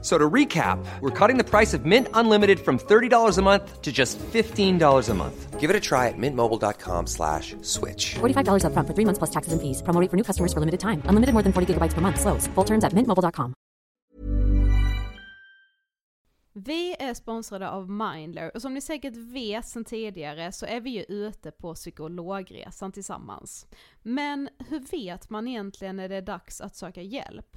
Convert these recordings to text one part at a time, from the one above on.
F- So to recap, we're cutting the price of Mint Unlimited from $30 a month to just $15 a month. Give it a try at mintmobile.com slash switch. $45 upfront for three months plus taxes and fees. Promo rate for new customers for limited time. Unlimited more than 40 gigabytes per month. Slows. Full terms at mintmobile.com. Vi är sponsrade av Mindler och som ni säkert vet sedan tidigare så är vi ju ute på psykologresan tillsammans. Men hur vet man egentligen när det är dags att söka hjälp?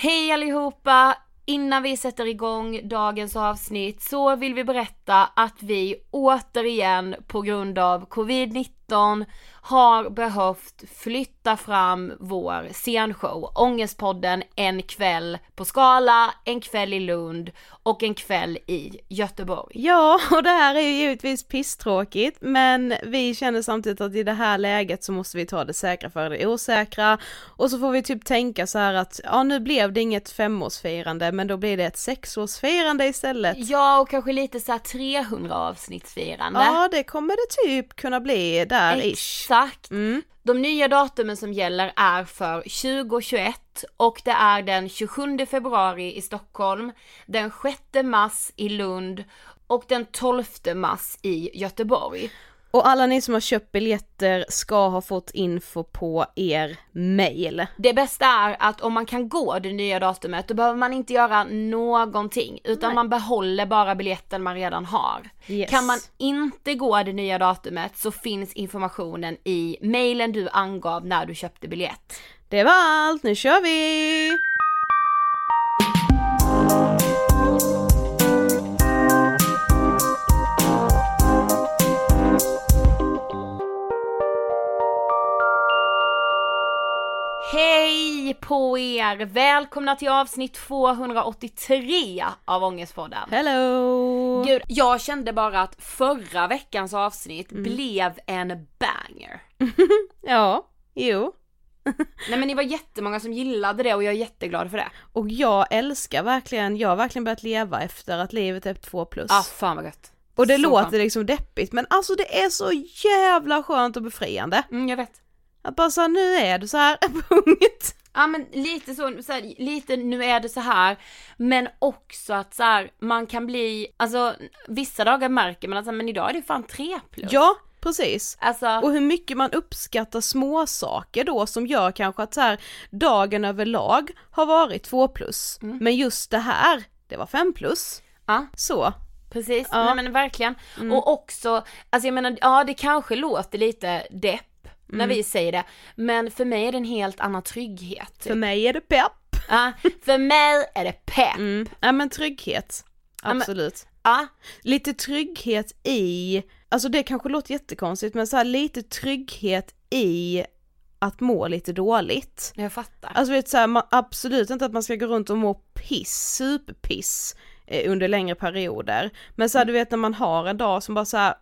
Hej allihopa! Innan vi sätter igång dagens avsnitt så vill vi berätta att vi återigen på grund av covid-19 har behövt flytta fram vår scenshow Ångestpodden en kväll på Skala, en kväll i Lund och en kväll i Göteborg. Ja, och det här är ju givetvis pisstråkigt, men vi känner samtidigt att i det här läget så måste vi ta det säkra för det osäkra och så får vi typ tänka så här att ja, nu blev det inget femårsfirande, men då blir det ett sexårsfirande istället. Ja och kanske lite så här 300 avsnittsfirande. Ja, det kommer det typ kunna bli där ish. Exakt. Mm. De nya datumen som gäller är för 2021 och det är den 27 februari i Stockholm, den 6 mars i Lund och den 12 mars i Göteborg. Och alla ni som har köpt biljetter ska ha fått info på er mail. Det bästa är att om man kan gå det nya datumet då behöver man inte göra någonting utan Nej. man behåller bara biljetten man redan har. Yes. Kan man inte gå det nya datumet så finns informationen i mailen du angav när du köpte biljett. Det var allt, nu kör vi! Hej på er! Välkomna till avsnitt 283 av Ångestpodden. Hello! Gud, jag kände bara att förra veckans avsnitt Mm. blev en banger. Ja, jo. Nej men det var jättemånga som gillade det och jag är jätteglad för det. Och jag älskar verkligen, jag har verkligen börjat leva efter att livet är 2 plus. Ah fan vad gött. och det så låter skönt. liksom deppigt men alltså det är så jävla skönt och befriande. Mm, jag vet. Att bara så här, nu är du så här, punkt. Ja men lite så, så här, lite nu är det så här, men också att så här, man kan bli, alltså vissa dagar märker man att men idag är det fan tre plus. Ja, precis. Alltså, Och hur mycket man uppskattar små saker då som gör kanske att så här, dagen överlag har varit två plus, Mm. men just det här, det var fem plus. ja Så. precis, Ja. nej men verkligen. Mm. Och också, alltså jag menar, ja det kanske låter lite depp när Mm. vi säger det, men för mig är det en helt annan trygghet. typ. För mig är det pepp. Ja, för mig är det pepp. Mm. Ja men trygghet, men- absolut. Ja, Lite trygghet i, alltså det kanske låter jättekonstigt men så här, lite trygghet i att må lite dåligt. jag fattar. Alltså vet så här, man, absolut inte att man ska gå runt och må piss, superpiss eh, under längre perioder. Men så här, du vet när man har en dag som bara så här.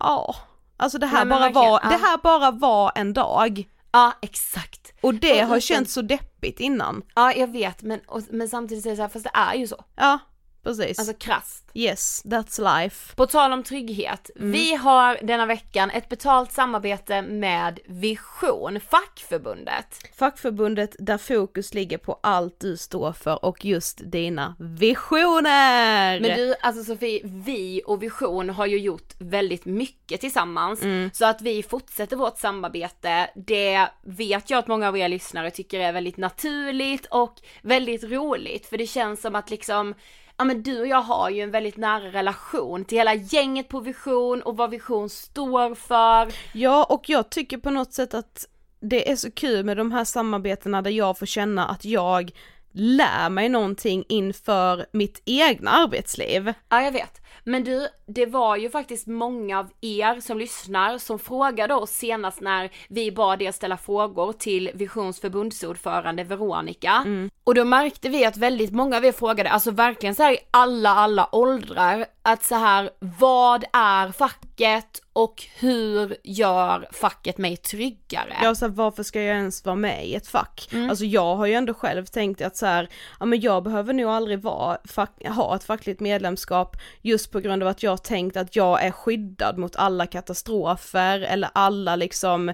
ja, alltså det här, Nej, bara var, ja. det här bara var en dag. Ja, exakt. Och det Och har känts så deppigt innan. Ja, jag vet, men, och, men samtidigt säger jag så här, fast det är ju så. Ja, precis. Alltså krasst. yes, that's life. På tal om trygghet, vi har denna veckan ett betalt samarbete med Vision, fackförbundet. Fackförbundet där fokus ligger på allt du står för och just dina visioner! Men du, alltså Sofie, vi och Vision har ju gjort väldigt mycket tillsammans. Så att vi fortsätter vårt samarbete, det vet jag att många av er lyssnare tycker är väldigt naturligt och väldigt roligt. För det känns som att liksom, ja men du och jag har ju en väldigt nära relation till hela gänget på Vision och vad Vision står för. Ja, och jag tycker på något sätt att det är så kul med de här samarbetena där jag får känna att jag lär mig någonting inför mitt egna arbetsliv. Ja, jag vet. Men du, det var ju faktiskt många av er som lyssnar som frågade oss senast när vi bad er ställa frågor till Visions förbundsordförande Veronica. Och då märkte vi att väldigt många av er frågade, alltså verkligen så här i alla, alla åldrar, att så här, vad är facket och hur gör facket mig tryggare? Jag sa varför ska jag ens vara med i ett fack? Alltså jag har ju ändå själv tänkt att så här, ja men jag behöver nog aldrig vara, fack, ha ett fackligt medlemskap just på grund av att jag tänkt att jag är skyddad mot alla katastrofer eller alla liksom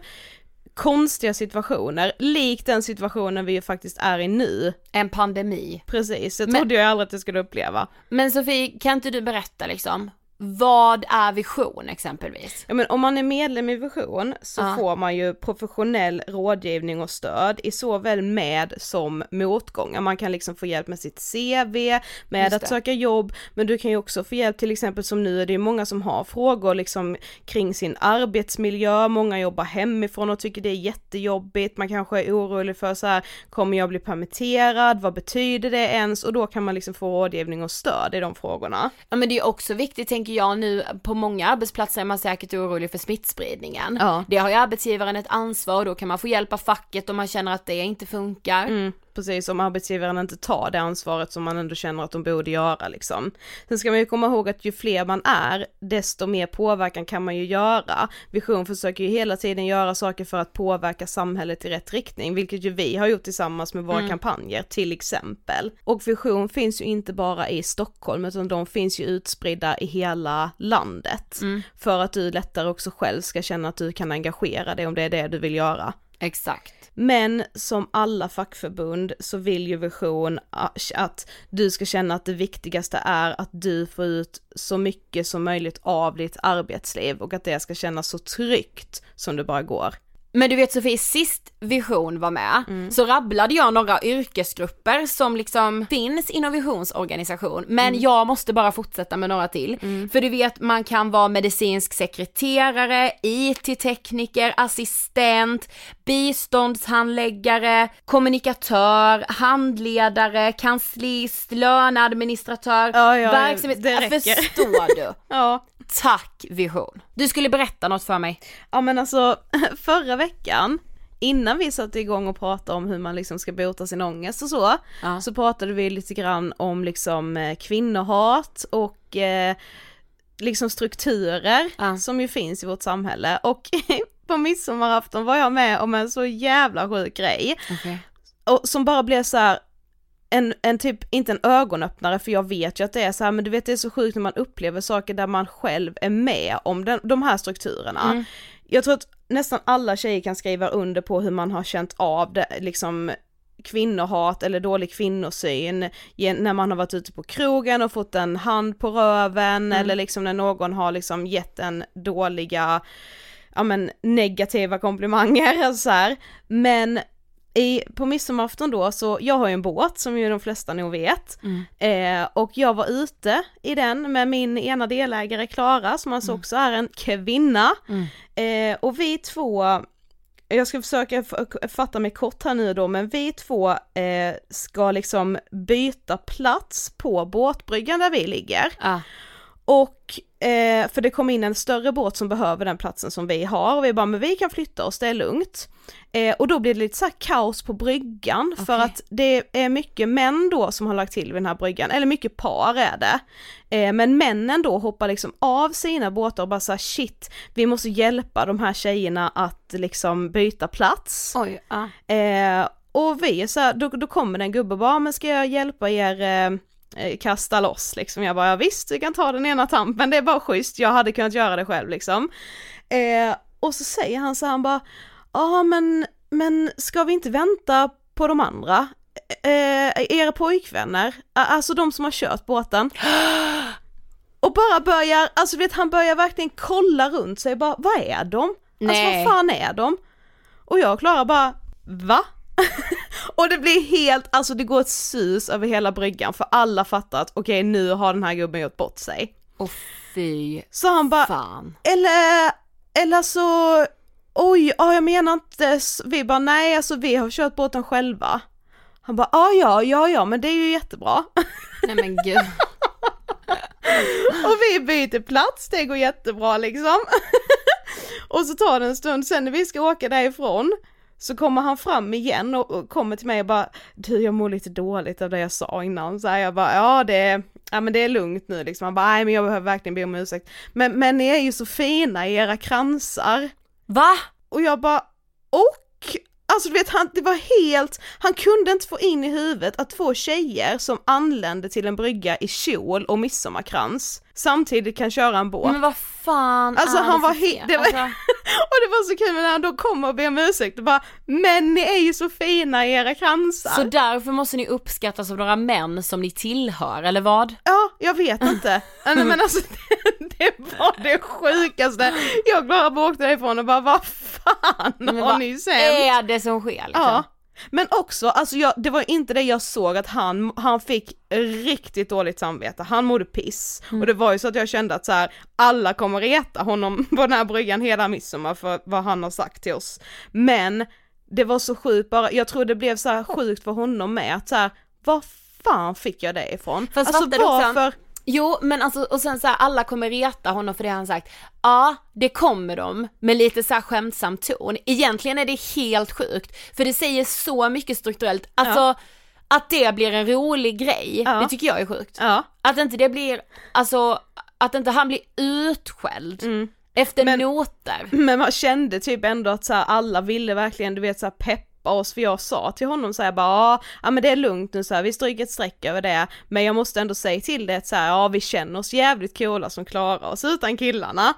konstiga situationer, likt den situationen vi ju faktiskt är i nu. En pandemi. Precis, det Men- trodde jag aldrig att jag skulle uppleva. Men Sofie, kan inte du berätta liksom, vad är vision exempelvis? Ja men om man är medlem i Vision så Ja. får man ju professionell rådgivning och stöd i såväl med som motgångar. Man kan liksom få hjälp med sitt CV, med att söka jobb, men du kan ju också få hjälp till exempel som nu är det ju många som har frågor liksom kring sin arbetsmiljö, många jobbar hemifrån och tycker det är jättejobbigt, man kanske är orolig för så här, kommer jag bli permitterad, vad betyder det ens? Och då kan man liksom få rådgivning och stöd i de frågorna. Ja men det är också viktigt tänker jag nu, på många arbetsplatser är man säkert orolig för smittspridningen. Ja. Det har ju arbetsgivaren ett ansvar och då kan man få hjälp av facket om man känner att det inte funkar. Mm, precis, om arbetsgivaren inte tar det ansvaret som man ändå känner att de borde göra liksom. Sen ska man ju komma ihåg att ju fler man är, desto mer påverkan kan man ju göra. Vision försöker ju hela tiden göra saker för att påverka samhället i rätt riktning, vilket ju vi har gjort tillsammans med våra kampanjer till exempel. Och Vision finns ju inte bara i Stockholm, utan de finns ju utspridda i hela landet. För att du lättare också själv ska känna att du kan engagera dig om det är det du vill göra. Exakt. Men som alla fackförbund så vill ju Vision att du ska känna att det viktigaste är att du får ut så mycket som möjligt av ditt arbetsliv och att det ska kännas så tryggt som det bara går. Men du vet Sofie, sist Vision var med Mm. så rabblade jag några yrkesgrupper som liksom finns inom Visions organisation. Men Mm. jag måste bara fortsätta med några till. För du vet, man kan vara medicinsk sekreterare, IT-tekniker, assistent, biståndshandläggare, kommunikatör, handledare, kanslist, löneadministratör, Ja, ja, verksamhet... det räcker. Förstår du? Ja. Tack Vision. Du skulle berätta något för mig. Ja men alltså förra veckan innan vi satte igång och pratade om hur man liksom ska bota sin ångest och så, Ja. så pratade vi lite grann om liksom eh, kvinnohat och eh, liksom strukturer Ja. som ju finns i vårt samhälle och på midsommarafton var jag med om en så jävla sjuk grej och som bara blev så här en, en typ, inte en ögonöppnare för jag vet ju att det är så här, men du vet det är så sjukt när man upplever saker där man själv är med om den, de här strukturerna. Jag tror att nästan alla tjejer kan skriva under på hur man har känt av det, liksom kvinnohat eller dålig kvinnosyn när man har varit ute på krogen och fått en hand på röven eller liksom när någon har liksom gett en dåliga, ja men negativa komplimanger alltså så här. Men i, på midsommarafton då så, jag har ju en båt som ju de flesta nog vet. Eh, och jag var ute i den med min ena delägare Klara som alltså också är en kvinna. Eh, och vi två, jag ska försöka fatta mig kort här nu då, men vi två eh, ska liksom byta plats på båtbryggan där vi ligger. Ja. Och, eh, för det kom in en större båt som behöver den platsen som vi har och vi bara, men vi kan flytta oss, det är lugnt. Eh, och då blir det lite så här kaos på bryggan för Okej. att det är mycket män då som har lagt till vid den här bryggan, eller mycket par är det. Eh, men männen då hoppar liksom av sina båtar och bara så här, shit, vi måste hjälpa de här tjejerna att liksom byta plats. Oj, ja. Eh, och vi är så här, då, då kommer det en gubbe och bara, "Ja, men ska jag hjälpa er eh, kasta loss liksom? Jag bara, ja, visst du kan ta den ena tampen, det är bara schysst, jag hade kunnat göra det själv liksom. Eh, och så säger han så han bara, ja men, men ska vi inte vänta på de andra? Eh, era pojkvänner, alltså de som har kört båten. Och bara börjar, alltså vet han börjar verkligen kolla runt sig bara, vad är de? Alltså Nej. vad fan är de? Och jag och Klara bara, va? och det blir helt, alltså det går ett sus över hela bryggan för alla fattar att okej nu har den här gubben gjort bort sig. Och fy Så han bara, eller, eller så, oj, ja jag menar inte, vi bara nej alltså vi har kört båten själva. Han bara, ja ja, ja ja men det är ju jättebra. Nej men gud. Och vi byter plats, det går jättebra liksom. och så tar det en stund, sen när vi ska åka därifrån så kommer han fram igen och, och kommer till mig och bara Du jag mår lite dåligt av det jag sa innan, så här, jag bara ja det ja men det är lugnt nu liksom, han bara nej men jag behöver verkligen be om ursäkt. Men, men ni är ju så fina i era kransar. Va? Och jag bara och? Alltså du vet han, det var helt, han kunde inte få in i huvudet att två tjejer som anlände till en brygga i kjol och midsommarkrans samtidigt kan köra en båt. Men vad fan Alltså, är han det var för he- fel? det var- Alltså, och det var så kul när han då kommer och ber om ursäkt och bara men ni är ju så fina i era kransar. så därför måste ni uppskattas av några män som ni tillhör, eller vad? Ja, jag vet inte. Nej, men alltså det, det var det sjukaste. Jag bara åkte därifrån och bara vad fan Men har vad ni sänt? är det som sker liksom? Ja. Men också, alltså jag, det var inte det jag såg att han, han fick riktigt dåligt samvete, han mådde piss. Mm. Och det var ju så att jag kände att så här, alla kommer reta honom på den här bryggan hela midsommar för vad han har sagt till oss. Men det var så sjukt bara, jag tror det blev så sjukt för honom med att så här, var fan fick jag det ifrån? Fast alltså du också? Jo men alltså och sen så här, alla kommer reta honom för det han sagt. Ja, det kommer de med lite så här skämtsam ton. Egentligen är det helt sjukt för det säger så mycket strukturellt. Alltså att det blir en rolig grej, Ja. det tycker jag är sjukt. Ja. Att inte det blir, alltså att inte han blir utskälld efter Men- noter. Men man kände typ ändå att så här, alla ville verkligen du vet så här, peppa oss för jag sa till honom så här bara "Ja, ja men det är lugnt nu så här, vi stryker ett streck över det men jag måste ändå säga till det att så här, ja vi känner oss jävligt coola som klarar oss utan killarna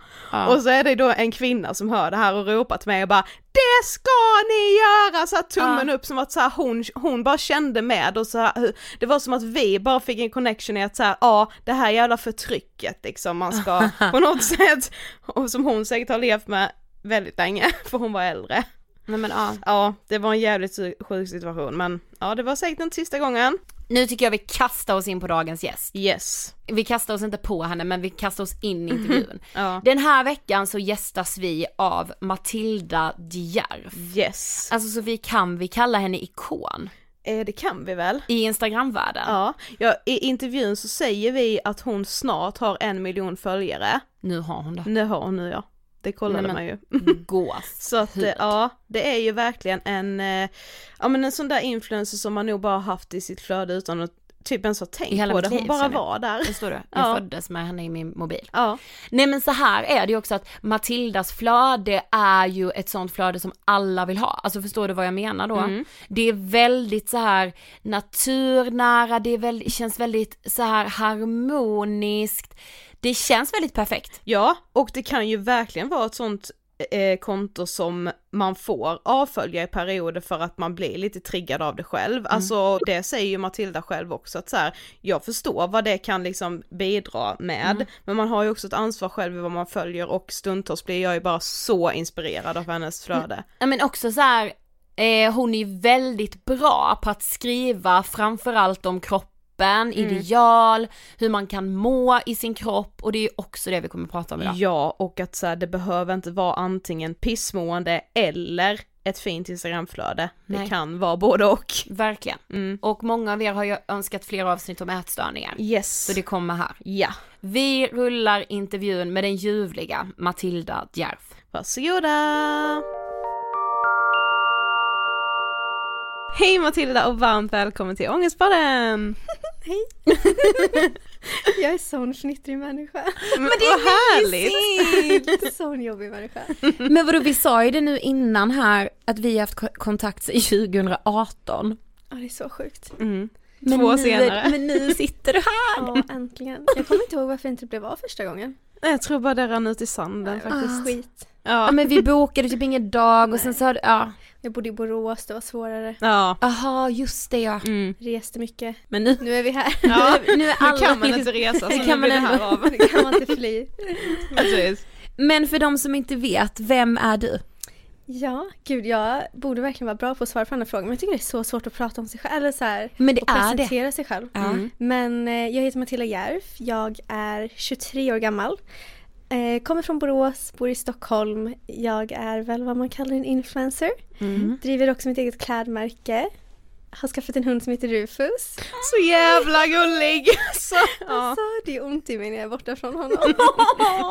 och så är det då en kvinna som hör det här och ropar till mig och bara det ska ni göra! Så här, tummen upp som att så här, hon, hon bara kände med och så här, det var som att vi bara fick en connection i att så här, ja det här jävla förtrycket liksom man ska på något sätt och som hon säkert har levt med väldigt länge för hon var äldre. Nej men ja. Ja, det var en jävligt sjuk situation men ja det var säkert inte sista gången. Nu tycker jag vi kastar oss in på dagens gäst. Yes. Vi kastar oss inte på henne men vi kastar oss in i intervjun. Ja. Den här veckan så gästas vi av Matilda Djerf. Yes. Alltså Sofie, kan vi kalla henne ikon? Eh, det kan vi väl? I Instagramvärlden? Ja. ja, i intervjun så säger vi att hon snart har en miljon följare. Nu har hon det. Nu har hon nu ja. Det kollade Nej, man ju. Gås. Så att eh, ja, det är ju verkligen en, eh, ja men en sån där influencer som man nog bara haft i sitt flöde utan att typ ens ha tänkt på det, hon bara var där. Förstår du? Jag Ja. föddes med henne i min mobil. Ja, Nej men så här är det ju också att Matildas flöde är ju ett sånt flöde som alla vill ha. Alltså förstår du vad jag menar då? Mm. Det är väldigt så här naturnära, det är väldigt, känns väldigt så här harmoniskt. Det känns väldigt perfekt. ja, och det kan ju verkligen vara ett sånt eh, konto som man får avfölja i perioder för att man blir lite triggad av det själv. Alltså det säger ju Matilda själv också att så här, jag förstår vad det kan liksom bidra med, men man har ju också ett ansvar själv i vad man följer och stundtals blir jag ju bara så inspirerad av hennes flöde. Ja men också så här, eh, hon är väldigt bra på att skriva framförallt om kroppen, ideal, hur man kan må i sin kropp och det är också det vi kommer att prata om idag. Ja, och att så här, det behöver inte vara antingen pissmående eller ett fint instagramflöde. Det Nej. kan vara både och. Verkligen. Mm. Och många av er har ju önskat fler avsnitt om ätstörningar. Yes. Så det kommer här. Ja, Vi rullar intervjun med den ljuvliga Matilda Djerf. varsågoda! Hej Matilda och varmt välkommen till Ångestpodden! Jag är sån fnittrig människa. Men det är härligt! sån jobbig människa. Men vadå, vi sa ju det nu innan här att vi har haft ko- kontakt sedan 2018. Ja det är så sjukt. Mm. Men Två nu, senare. Men nu sitter du här! Ja äntligen. Jag kommer inte ihåg varför jag inte blev av första gången. Jag tror bara det rann ut i sanden faktiskt. Skit. Ja Ja. men vi bokade typ ingen dag och sen så hade, ja. Jag bodde i Borås, det var svårare. Ja. Aha, just det ja. Mm. Reste mycket. Men nu, Nu är vi här. ja. Nu är nu alla kan man inte resa så Det nu kan man blir det här av. Nu kan man inte fly. Precis. Men för de som inte vet, vem är du? Ja, gud jag borde verkligen vara bra på att svara på den här frågan men jag tycker det är så svårt att prata om sig själv, eller så här, Men det och är det. presentera sig själv. Ja. Men eh, jag heter Matilda Järf, jag är 23 år gammal. Eh, kommer från Borås, bor i Stockholm. Jag är väl vad man kallar en influencer. Mm. Driver också mitt eget klädmärke. Har skaffat en hund som heter Rufus. Så jävla gullig! Så, ja. Alltså det är ont i mig när jag är borta från honom.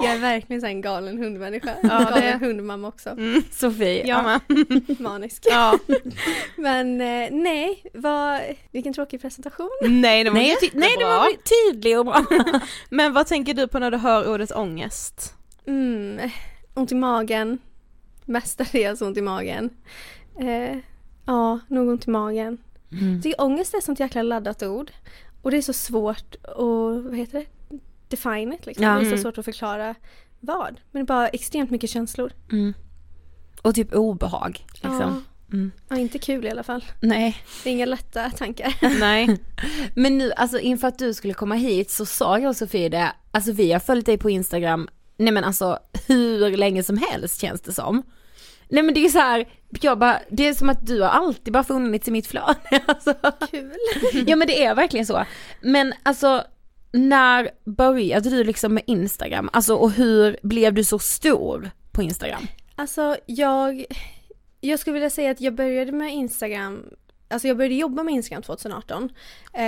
jag är verkligen så en galen hundmänniska. Ja, det galen är- hundmamma också. Sofie. Jag med. Manisk. Ja. Men eh, nej, vad, vilken tråkig presentation. Nej, det var Nej, nej det var tydlig och bra. Men vad tänker du på när du hör ordet ångest? Mm, ont i magen. Mestadels ont i magen. Eh, ja, nog ont i magen. Mm. Tycker ångest är ett sånt jäkla laddat ord. Och det är så svårt att, vad heter det? Define it liksom. Ja. Det är så Mm. svårt att förklara vad. Men det är bara extremt mycket känslor. Mm. Och typ obehag. Liksom. Ja. Mm. Ja, inte kul i alla fall. Nej. Det är inga lätta tankar. Nej. Men nu, alltså inför att du skulle komma hit så sa jag och Sofie det, alltså vi har följt dig på Instagram, nej men alltså hur länge som helst känns det som. Nej men det är så här, jag bara, det är som att du har alltid bara funnits i mitt flöde. Alltså, Kul. ja men det är verkligen så. Men alltså, när började du liksom med Instagram? Alltså och hur blev du så stor på Instagram? Alltså jag, jag skulle vilja säga att jag började med Instagram Alltså jag började jobba med Instagram 2018. Eh,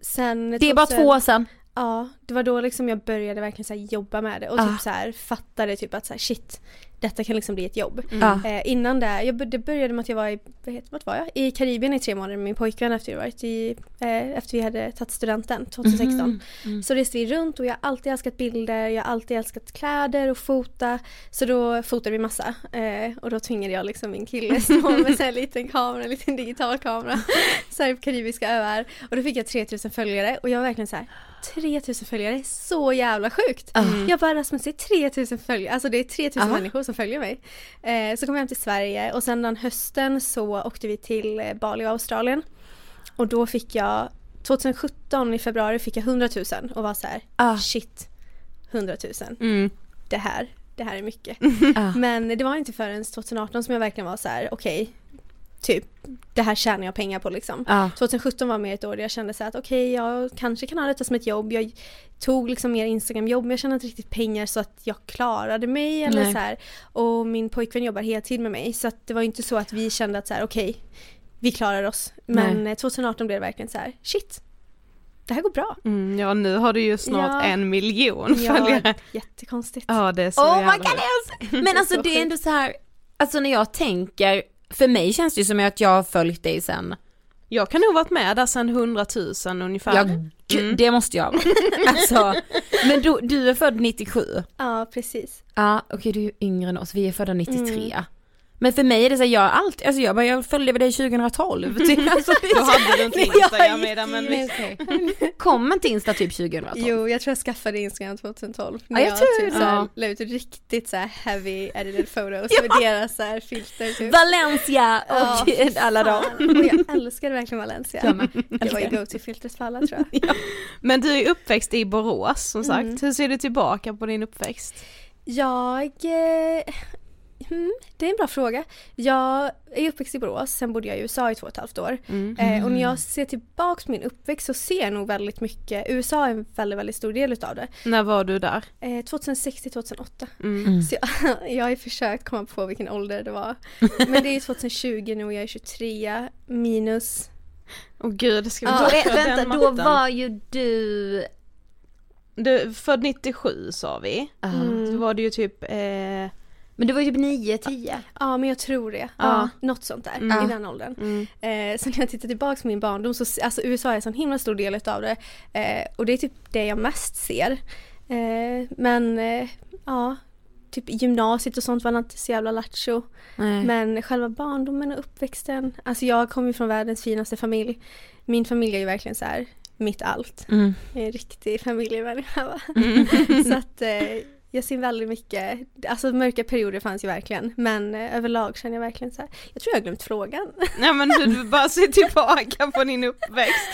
sen Det är bara 2000 två år sedan. Ja, det var då liksom jag började verkligen så jobba med det och Ah. typ så här fattade typ att så här, shit, detta kan liksom bli ett jobb. Ja. Eh, innan det, jag, det började med att jag var i, vad heter, vart var jag? I Karibien i tre månader med min pojkvän efter vi varit i, eh, efter vi hade tagit studenten 2016. Mm. Så reste vi runt och jag har alltid älskat bilder, jag har alltid älskat kläder och fota. Så då fotade vi massa eh, och då tvingade jag liksom min kille stå med en liten kamera, en liten digital kamera. Så här på karibiska öar. Och då fick jag 3000 följare och jag var verkligen så här 3000 följare är så jävla sjukt. Jag bara Rasmus det är 3000 följare, alltså det är 3000 Ja. människor som följer mig. Eh, så kom jag hem till Sverige och sen den hösten så åkte vi till eh, Bali och Australien. Och då fick jag 2017 i februari fick jag 100 000 och var så här Ah. shit 100 000 Mm. det här, det här är mycket. Ah. Men det var inte förrän 2018 som jag verkligen var så här okej typ det här tjänar jag pengar på liksom. Ja. 2017 var mer ett år där jag kände så att okej jag kanske kan ha detta som ett jobb. Jag tog liksom mer Instagram-jobb men jag tjänade inte riktigt pengar så att jag klarade mig eller Nej. så här. Och min pojkvän jobbar heltid med mig så att det var inte så att vi kände att så här okej vi klarar oss. Men eh, 2018 blev det verkligen så här shit det här går bra. Mm, ja nu har du ju snart Ja. en miljon Ja, följare. jättekonstigt. Ja det är så kan roligt. ens! Men alltså så det är ändå så här, alltså när jag tänker, för mig känns det ju som att jag har följt dig sen, Jag kan nog varit med där sedan 100 000 ungefär. ja gud, det måste jag Alltså, men du, du är född 97? Ja precis. Ja okej du är yngre än oss, vi är födda 93 Mm. Men för mig är det så här, jag alltid, alltså jag bara, jag följde dig 2012. Typ. Alltså, Då så- hade du inte Instagram Ida, men okej. Kom inte Insta typ 2012? Jo, jag tror jag skaffade Instagram 2012. Ja, När jag jag, tror typ det. såhär, Ja. la ut riktigt såhär heavy edited photos med deras såhär filter typ. Valencia och Ja, alla dem. Och jag älskade verkligen Valencia. Jag med. Det var ju go-to-filtret för alla tror jag. Men du är uppväxt i Borås som sagt, Mm. hur ser du tillbaka på din uppväxt? Jag... Hmm, det är en bra fråga. Jag är uppväxt i Borås, sen bodde jag i USA i två och ett halvt år. Eh, och när jag ser tillbaks på min uppväxt så ser jag nog väldigt mycket, USA är en väldigt, väldigt stor del utav det. När var du där? Eh, 2006 till 2008. Mm. Så jag, jag har ju försökt komma på vilken ålder det var. Men det är 2020 nu och jag är 23 minus Åh gud, ska vi Ja. ta vänta, då var ju du... Du, född 97 sa vi. Mm. Då var du ju typ, eh, Men du var ju typ 9, 10. Ja men jag tror det. Ja. Något sånt där Mm. i den åldern. mm. Eh, så när jag tittar tillbaka på min barndom så alltså USA är en sån himla stor del utav det. Eh, och det är typ det jag mest ser. Eh, men eh, ja, typ gymnasiet och sånt var inte så jävla lattjo. Men själva barndomen och uppväxten. Alltså jag kommer ju från världens finaste familj. Min familj är ju verkligen så här mitt allt. Mm. Jag är en riktig familjemänniska. Mm. så att eh, jag ser väldigt mycket, alltså mörka perioder fanns ju verkligen. Men eh, överlag känner jag verkligen så här. jag tror jag har glömt frågan. Nej men du, bara ser tillbaka på din uppväxt.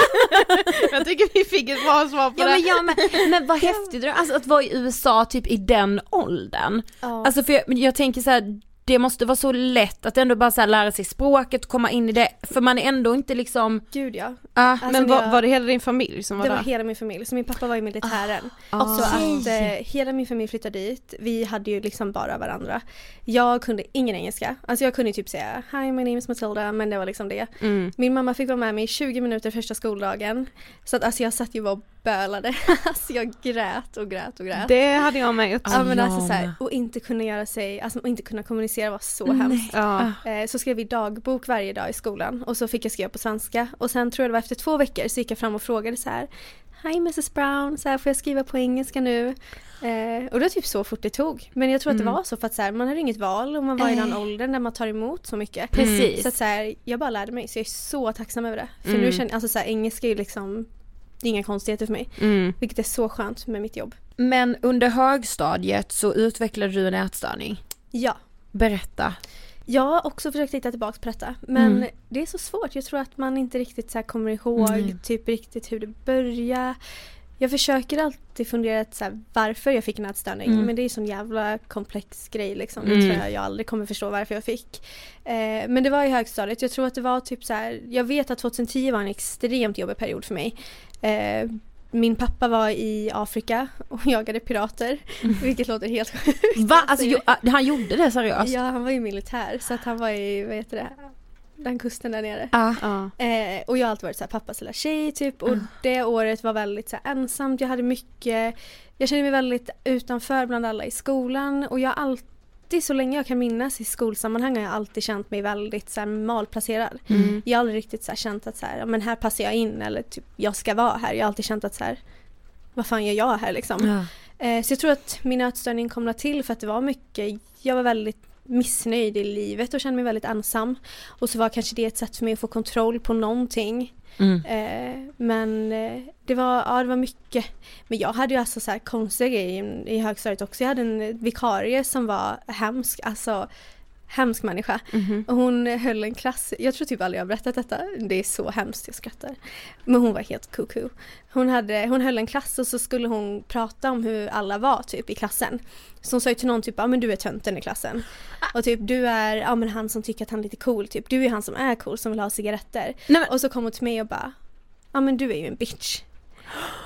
jag tycker vi fick ett bra svar på Ja det. men jag med. Men vad häftigt alltså att vara i USA typ i den åldern. Ja. Alltså för jag, men jag tänker så här, det måste vara så lätt att ändå bara så här lära sig språket, komma in i det, för man är ändå inte liksom, Gud ja. ah, Alltså, men var, var det hela din familj som var Det där? var hela min familj, så min pappa var i militären. ah. Så att eh, hela min familj flyttade dit. Vi hade ju liksom bara varandra. Jag kunde ingen engelska. Alltså jag kunde typ säga Hi my name is Matilda men det var liksom det. Mm. Min mamma fick vara med mig i 20 minuter första skoldagen. Så att alltså jag satt ju bara och bölade. alltså jag grät och grät och grät. Det hade jag med gjort. ja men jag alltså så här, och inte kunna göra sig, alltså och inte kunna kommunicera var så hemskt. Ja. Eh, så skrev vi dagbok varje dag i skolan och så fick jag skriva på svenska och sen tror jag det var efter två veckor så gick jag fram och frågade så här Hi Mrs Brown, så här, får jag skriva på engelska nu? Eh, och det var typ så fort det tog. Men jag tror att det var så för att så här, man hade inget val och man var i den åldern där man tar emot så mycket. Precis. Så att så här, jag bara lärde mig så jag är så tacksam över det. För Mm. nu känner alltså så här, engelska är ju liksom det är inga konstigheter för mig. Mm. Vilket är så skönt med mitt jobb. Men under högstadiet så utvecklade du en ätstörning. Ja. Berätta. Jag har också försökt hitta tillbaka på detta men Mm. det är så svårt. Jag tror att man inte riktigt så kommer ihåg Mm. typ riktigt hur det började. Jag försöker alltid fundera så här, varför jag fick en ätstörning Mm. men det är en sån jävla komplex grej liksom. Mm. Det tror jag jag aldrig kommer förstå varför jag fick. Eh, men det var i högstadiet. Jag tror att det var typ så här. Jag vet att 2010 var en extremt jobbig period för mig. Eh, min pappa var i Afrika och jagade pirater, vilket låter helt sjukt. Va? Alltså jo, ah, han gjorde det seriöst? Ja, han var ju militär så att han var i, vad heter det, den kusten där nere. Ah. Ja. Eh, och jag har alltid varit så här pappas lilla tjej typ och Mm. det året var väldigt så här, ensamt. Jag hade mycket, jag kände mig väldigt utanför bland alla i skolan och jag har alltid så länge jag kan minnas i skolsammanhang har jag alltid känt mig väldigt så här, malplacerad. Mm. Jag har aldrig riktigt så här, känt att så här, men här passar jag in eller typ jag ska vara här. Jag har alltid känt att så här, vad fan gör jag här liksom? Ja. Eh, så jag tror att min ätstörning kom till för att det var mycket, jag var väldigt missnöjd i livet och kände mig väldigt ensam. Och så var kanske det ett sätt för mig att få kontroll på någonting. Mm. Eh, men eh, det var, ja det var mycket. Men jag hade ju alltså så här konstiga grejer i, i högstadiet också. Jag hade en vikarie som var hemsk, alltså hemsk människa. Mhm. Och hon höll en klass, jag tror typ aldrig jag har berättat detta, det är så hemskt, jag skrattar. Men hon var helt kuku. Hon, hade, hon höll en klass och så skulle hon prata om hur alla var typ i klassen. Så hon sa ju till någon typ, ja men du är tönten i klassen. Och typ du är, ja men han som tycker att han är lite cool typ, du är han som är cool som vill ha cigaretter. Nej, men- Och så kom hon till mig och bara, ja men du är ju en bitch.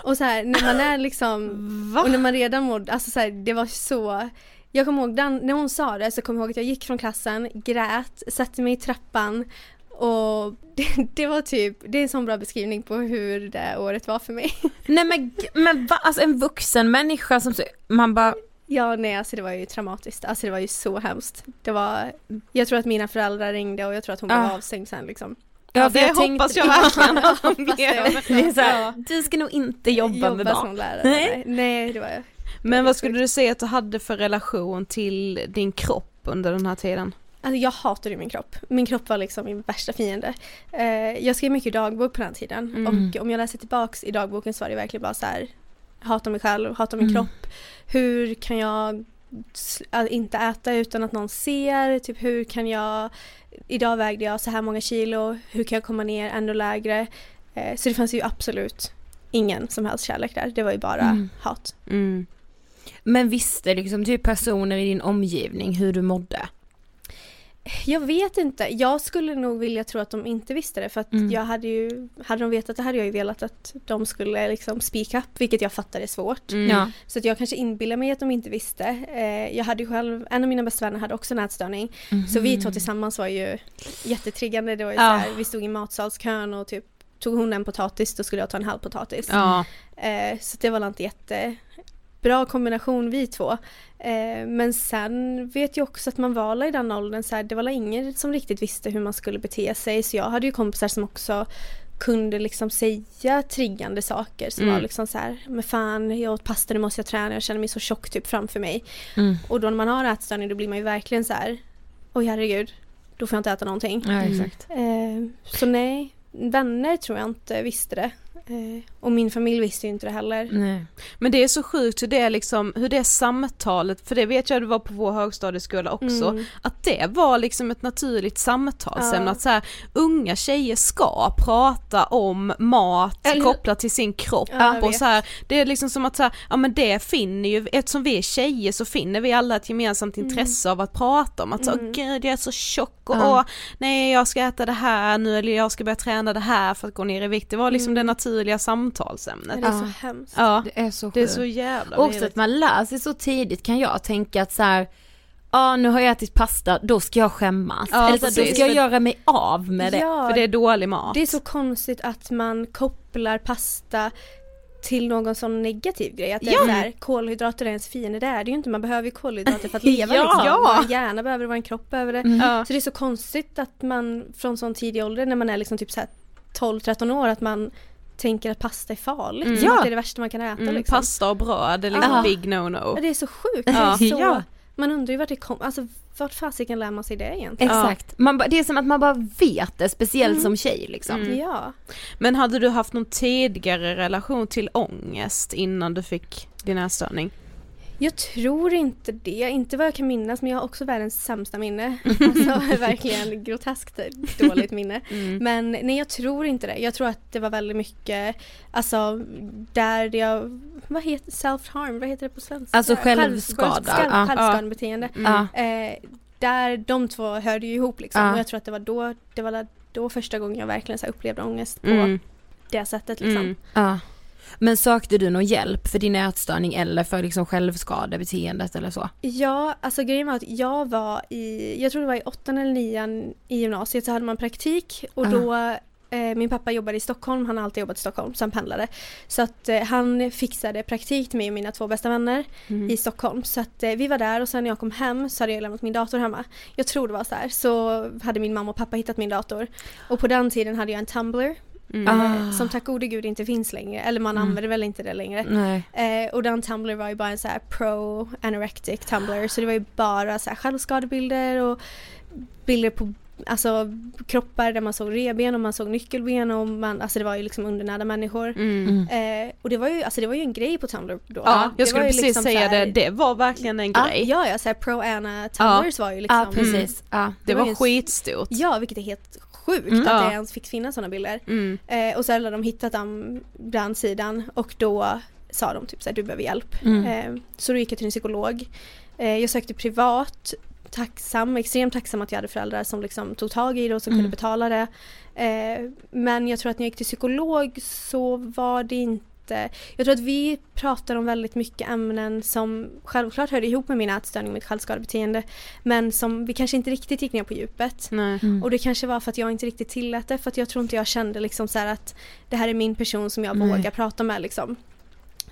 Och så här, när man är liksom, Va? och när man redan mår, alltså så här, det var så jag kommer ihåg, den, när hon sa det så kommer jag ihåg att jag gick från klassen, grät, satte mig i trappan och det, det var typ, det är en sån bra beskrivning på hur det året var för mig. Nej men, men va? Alltså en vuxen människa som, man bara, Ja, nej alltså det var ju traumatiskt, alltså det var ju så hemskt. Det var, jag tror att mina föräldrar ringde och jag tror att hon blev Ah. avstängd sen liksom. Ja, för det jag hoppas jag verkligen att det. blev. Ja. du ska nog inte jobba, med barn. som lärare. Nej. Nej, nej det var jag. Men vad skulle du säga att du hade för relation till din kropp under den här tiden? Alltså jag hatade min kropp. Min kropp var liksom min värsta fiende. Eh, jag skrev mycket dagbok på den här tiden Mm. och om jag läser tillbaks i dagboken så var det verkligen bara så här hata mig själv, hata min Mm. kropp. Hur kan jag äh, inte äta utan att någon ser? Typ hur kan jag, idag vägde jag så här många kilo, hur kan jag komma ner ännu lägre? Eh, så det fanns ju absolut ingen som helst kärlek där, det var ju bara Mm. hat. Mm. Men visste liksom typ personer i din omgivning hur du mådde? Jag vet inte. Jag skulle nog vilja tro att de inte visste det för att Mm. jag hade ju, hade de vetat det hade jag ju velat att de skulle liksom speak up, vilket jag fattar är svårt. Mm. Ja. Så att jag kanske inbillar mig att de inte visste. Eh, jag hade ju själv, en av mina bästa vänner hade också nätstörning. Så vi två tillsammans var ju jättetriggande. Det var ju Ja. så här, vi stod i matsalskön och typ tog hon en potatis då skulle jag ta en halv potatis. Ja. Eh, så det var inte jättebra kombination vi två. Eh, men sen vet jag också att man var i den åldern så här, det var ingen som riktigt visste hur man skulle bete sig så jag hade ju kompisar som också kunde liksom säga triggande saker som Mm. var liksom så här, men fan jag åt pasta nu måste jag träna, jag känner mig så tjock typ framför mig. Mm. Och då när man har ätstörning då blir man ju verkligen så här, oj herregud, då får jag inte äta någonting. Ja. Eh, så nej, vänner tror jag inte visste det. Eh, och min familj visste ju inte det heller. Nej. Men det är så sjukt hur det är liksom, hur det samtalet, för det vet jag det var på vår högstadieskola också, Mm. att det var liksom ett naturligt samtalsämne, Ja. att så här, unga tjejer ska prata om mat Eller- kopplat till sin kropp Ja, och så här, det är liksom som att så här, ja men det finner ju, eftersom vi är tjejer så finner vi alla ett gemensamt intresse av att prata om att så, Mm. "Åh, gud jag är så tjock och Ja. åh, nej jag ska äta det här nu eller jag ska börja träna det här för att gå ner i vikt, det var liksom Mm. det naturliga samtalsämnet. Det är Ja. så hemskt. Ja, Det är så det är sjukt. så jävla Också vidrigt. att man lär sig så tidigt kan jag tänka att så här. Ja nu har jag ätit pasta, då ska jag skämmas. Ja, Eller så då ska jag göra mig av med det. Ja, För det är dålig mat. det är så konstigt att man kopplar pasta till någon sån negativ grej. Att det Ja. är här, kolhydrater är ens fiende. Det är det ju inte. Man behöver ju kolhydrater för att leva Ja. liksom. Ja. Vår hjärna behöver det, vår kropp behöver det. Ja. Så det är så konstigt att man från sån tidig ålder när man är liksom typ så här 12-13 år att man tänker att pasta är farligt. Mm. Ja. att det är det värsta man kan äta Mm, liksom. Pasta och bröd är liksom Ja. big no-no. Det är så sjukt. Ja. Så, Ja. Man undrar ju vart det kommer, alltså vart fasiken lär man sig det egentligen? Exakt. Man, det är som att man bara vet det, speciellt Mm. som tjej liksom. Mm. Ja. Men hade du haft någon tidigare relation till ångest innan du fick din ätstörning? Jag tror inte det, inte vad jag kan minnas men jag har också världens sämsta minne. Alltså verkligen groteskt dåligt minne. Mm. Men nej jag tror inte det. Jag tror att det var väldigt mycket, alltså där jag, vad heter self-harm, vad heter det på svenska? Alltså Själv- självskada, Själv, själv, ja. självskadebeteende. Ja. Eh, där de två hörde ju ihop liksom. Och jag tror att det var då, det var då första gången jag verkligen så upplevde ångest på Mm. det sättet liksom. Men sökte du någon hjälp för din ätstörning eller för liksom självskadebeteendet eller så? Ja, alltså grejen var att jag var i, jag tror det var i åttan eller nian i gymnasiet så hade man praktik och Ah. då eh, min pappa jobbade i Stockholm, han har alltid jobbat i Stockholm så han pendlade. Så att eh, han fixade praktik till mig och mina två bästa vänner Mm. i Stockholm. Så att eh, vi var där och sen när jag kom hem så hade jag lämnat min dator hemma. Jag tror det var så här. Så hade min mamma och pappa hittat min dator. Och på den tiden hade jag en Tumblr. Mm. Ah. som tack gode gud inte finns längre. Eller man Mm. använder väl inte det längre. Eh, och den Tumblr var ju bara en så här pro anorectic Tumblr så det var ju bara så här självskadebilder och bilder på alltså kroppar där man såg reben och man såg nyckelben och man, alltså det var ju liksom undernärda människor. Mm. Eh, och det var ju, alltså det var ju en grej på Tumblr då. Ja, Det jag skulle var precis liksom säga här- det, det var verkligen en Ja, grej. ja, ja, så här pro Anna Tumblrs var ju liksom. Ja precis. Ja. det var var ju- skitstort. Ja, vilket är helt sjukt Mm. att Ja. det ens fick finnas sådana bilder. Mm. Eh, och så hade de hittat dem bland sidan och då sa de typ såhär du behöver hjälp. Mm. Eh, så då gick jag till en psykolog. Eh, jag sökte privat, tacksam, extremt tacksam att jag hade föräldrar som liksom tog tag i det och som Mm. kunde betala det. Eh, men jag tror att när jag gick till psykolog så var det inte jag tror att vi pratar om väldigt mycket ämnen som självklart hörde ihop med min ätstörning och mitt självskadebeteende men som vi kanske inte riktigt gick ner på djupet. Nej. Mm. Och det kanske var för att jag inte riktigt tillät det för att jag tror inte jag kände liksom så här att det här är min person som jag Nej. vågar prata med liksom.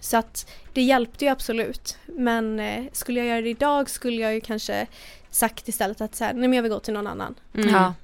Så att det hjälpte ju absolut. Men eh, skulle jag göra det idag skulle jag ju kanske sagt istället att så här, nej men jag vill gå till någon annan. Mm. Ja.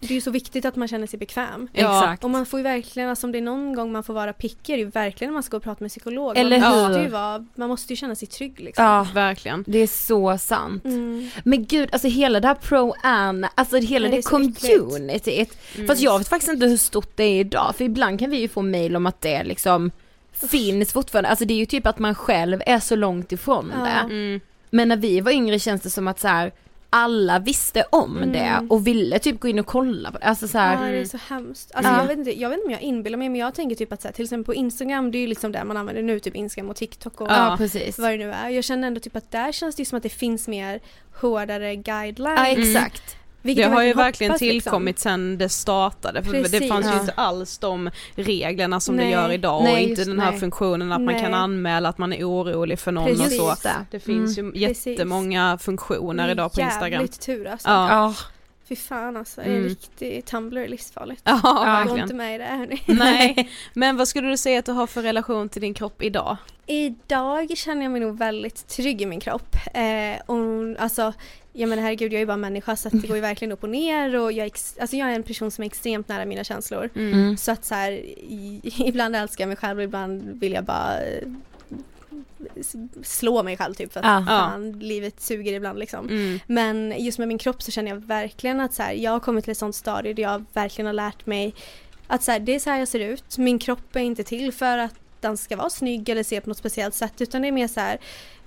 Det är ju så viktigt att man känner sig bekväm. Ja. Exakt. Och man får ju verkligen, alltså om det är någon gång man får vara picky är det ju verkligen när man ska gå och prata med psykolog. Eller man, hur? Måste ju vara, man måste ju känna sig trygg liksom. Ja, Verkligen. det är så sant. Mm. Men gud, alltså hela det här pro-an, alltså hela Ja, det, det communityt. Mm. Fast jag vet faktiskt inte hur stort det är idag, för ibland kan vi ju få mail om att det liksom finns fortfarande, alltså det är ju typ att man själv är så långt ifrån Ja. det. Mm. Men när vi var yngre känns det som att så här, alla visste om Mm. det och ville typ gå in och kolla på det. Alltså så här, Ja det är så hemskt. Alltså Ja. jag, vet inte, jag vet inte om jag inbillar mig men jag tänker typ att så här, till exempel på Instagram, det är ju liksom där man använder nu, typ Instagram och TikTok och ja, precis. vad det nu är. Jag känner ändå typ att där känns det som att det finns mer hårdare guidelines. Ja exakt. Vilket Det har ju verkligen hoppas, liksom. tillkommit sen det startade för det fanns ju inte alls de reglerna som det Nej. gör idag och Nej, inte just den här nej. funktionen att man kan anmäla att man är orolig för någon Precis. och så. Det. Det finns ju Precis. jättemånga funktioner idag på Instagram. Jävligt tur alltså. Ja, Ja. Fy fan alltså, en Mm. riktig Tumblr är livsfarligt. ja Gå verkligen. inte med i det hörni. Nej, men vad skulle du säga att du har för relation till din kropp idag? Idag känner jag mig nog väldigt trygg i min kropp. Eh, och, alltså, jag menar herregud jag är ju bara människa så att det går ju verkligen upp och ner och jag alltså, jag är en person som är extremt nära mina känslor. Mm. Så att så här, i, ibland älskar jag mig själv och ibland vill jag bara slå mig själv typ för att Ja. fan, livet suger ibland liksom. Mm. Men just med min kropp så känner jag verkligen att så här, jag har kommit till ett sånt stadie där jag verkligen har lärt mig att så här, det är så här jag ser ut. Min kropp är inte till för att den ska vara snygg eller se på något speciellt sätt utan det är mer så här,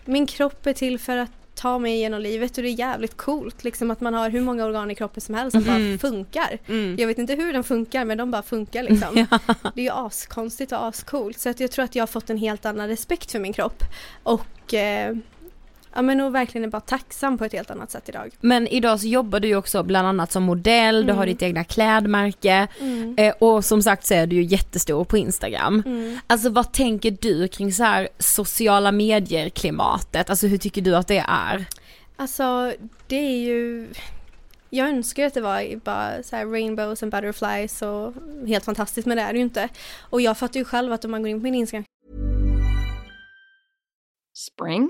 min kropp är till för att ta mig igenom livet och det är jävligt coolt liksom att man har hur många organ i kroppen som helst som Mm. bara funkar. Mm. Jag vet inte hur den funkar men de bara funkar liksom. Det är ju askonstigt och ascoolt så att jag tror att jag har fått en helt annan respekt för min kropp och eh, ja men och verkligen är bara tacksam på ett helt annat sätt idag. Men idag så jobbar du ju också bland annat som modell, du har Mm. ditt egna klädmärke Mm. eh, och som sagt så är du ju jättestor på Instagram. Mm. Alltså vad tänker du kring så här sociala medier klimatet? Alltså hur tycker du att det är? Alltså det är ju jag önskar att det var bara så här rainbows and butterflies och helt fantastiskt men det är det ju inte. Och jag fattar ju själv att om man går in på min Instagram Spring?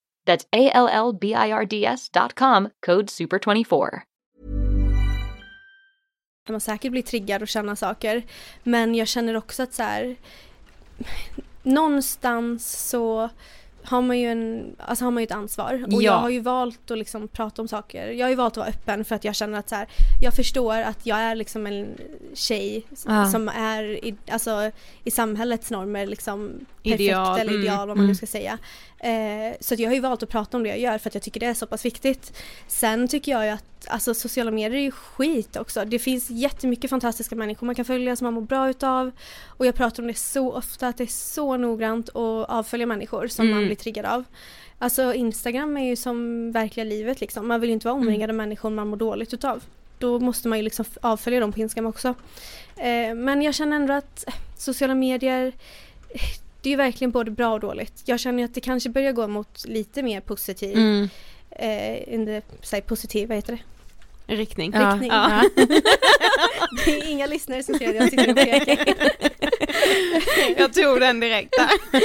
That's A L L B I R D S dot com, code SUPER24. kan man säkert bli triggad och känna saker. Men jag känner också att så här, någonstans så har man ju en, alltså har man ju ett ansvar. Och Ja. jag har ju valt att liksom prata om saker. Jag har ju valt att vara öppen för att jag känner att så här, jag förstår att jag är liksom en tjej Ja. som är i, alltså, i samhällets normer liksom perfekt Ideal, eller mm, ideal vad man nu mm. ska säga. Eh, så jag har ju valt att prata om det jag gör för att jag tycker det är så pass viktigt. Sen tycker jag ju att alltså, sociala medier är ju skit också. Det finns jättemycket fantastiska människor man kan följa som man mår bra utav. Och jag pratar om det så ofta att det är så noggrant att avfölja människor som Mm. man blir triggad av. Alltså Instagram är ju som verkliga livet liksom. Man vill ju inte vara omringad av människor man mår dåligt utav. Då måste man ju liksom avfölja dem på Instagram också. Eh, men jag känner ändå att eh, sociala medier eh, det är ju verkligen både bra och dåligt. Jag känner att det kanske börjar gå mot lite mer positiv, Mm. eh, in the, säg positiv, vad heter det? Riktning. Ja. Riktning. Ja. Det är inga lyssnare som ser att jag sitter och pekar. Jag tog den direkt där.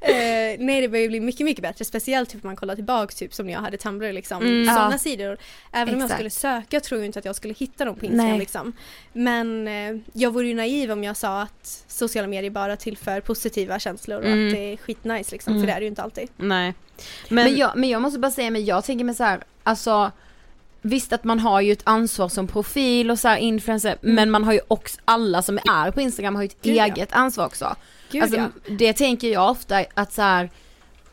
Eh, nej det börjar ju bli mycket, mycket bättre. Speciellt typ om man kollar tillbaks typ som när jag hade Tumblr liksom. Mm. Sådana Ja. sidor. Även om jag Exakt. skulle söka tror jag inte att jag skulle hitta dem på Instagram Nej. liksom. Men eh, jag vore ju naiv om jag sa att sociala medier bara tillför positiva känslor och Mm. att det är skitnice liksom. Mm. För det är det ju inte alltid. Nej. Men, Men, jag, men jag måste bara säga, men jag tänker mig så här, alltså visst att man har ju ett ansvar som profil och så här influencer, Mm. men man har ju också, alla som är på Instagram har ju ett Gud, ja. eget ansvar också. Gud, alltså, ja. Det tänker jag ofta att så här,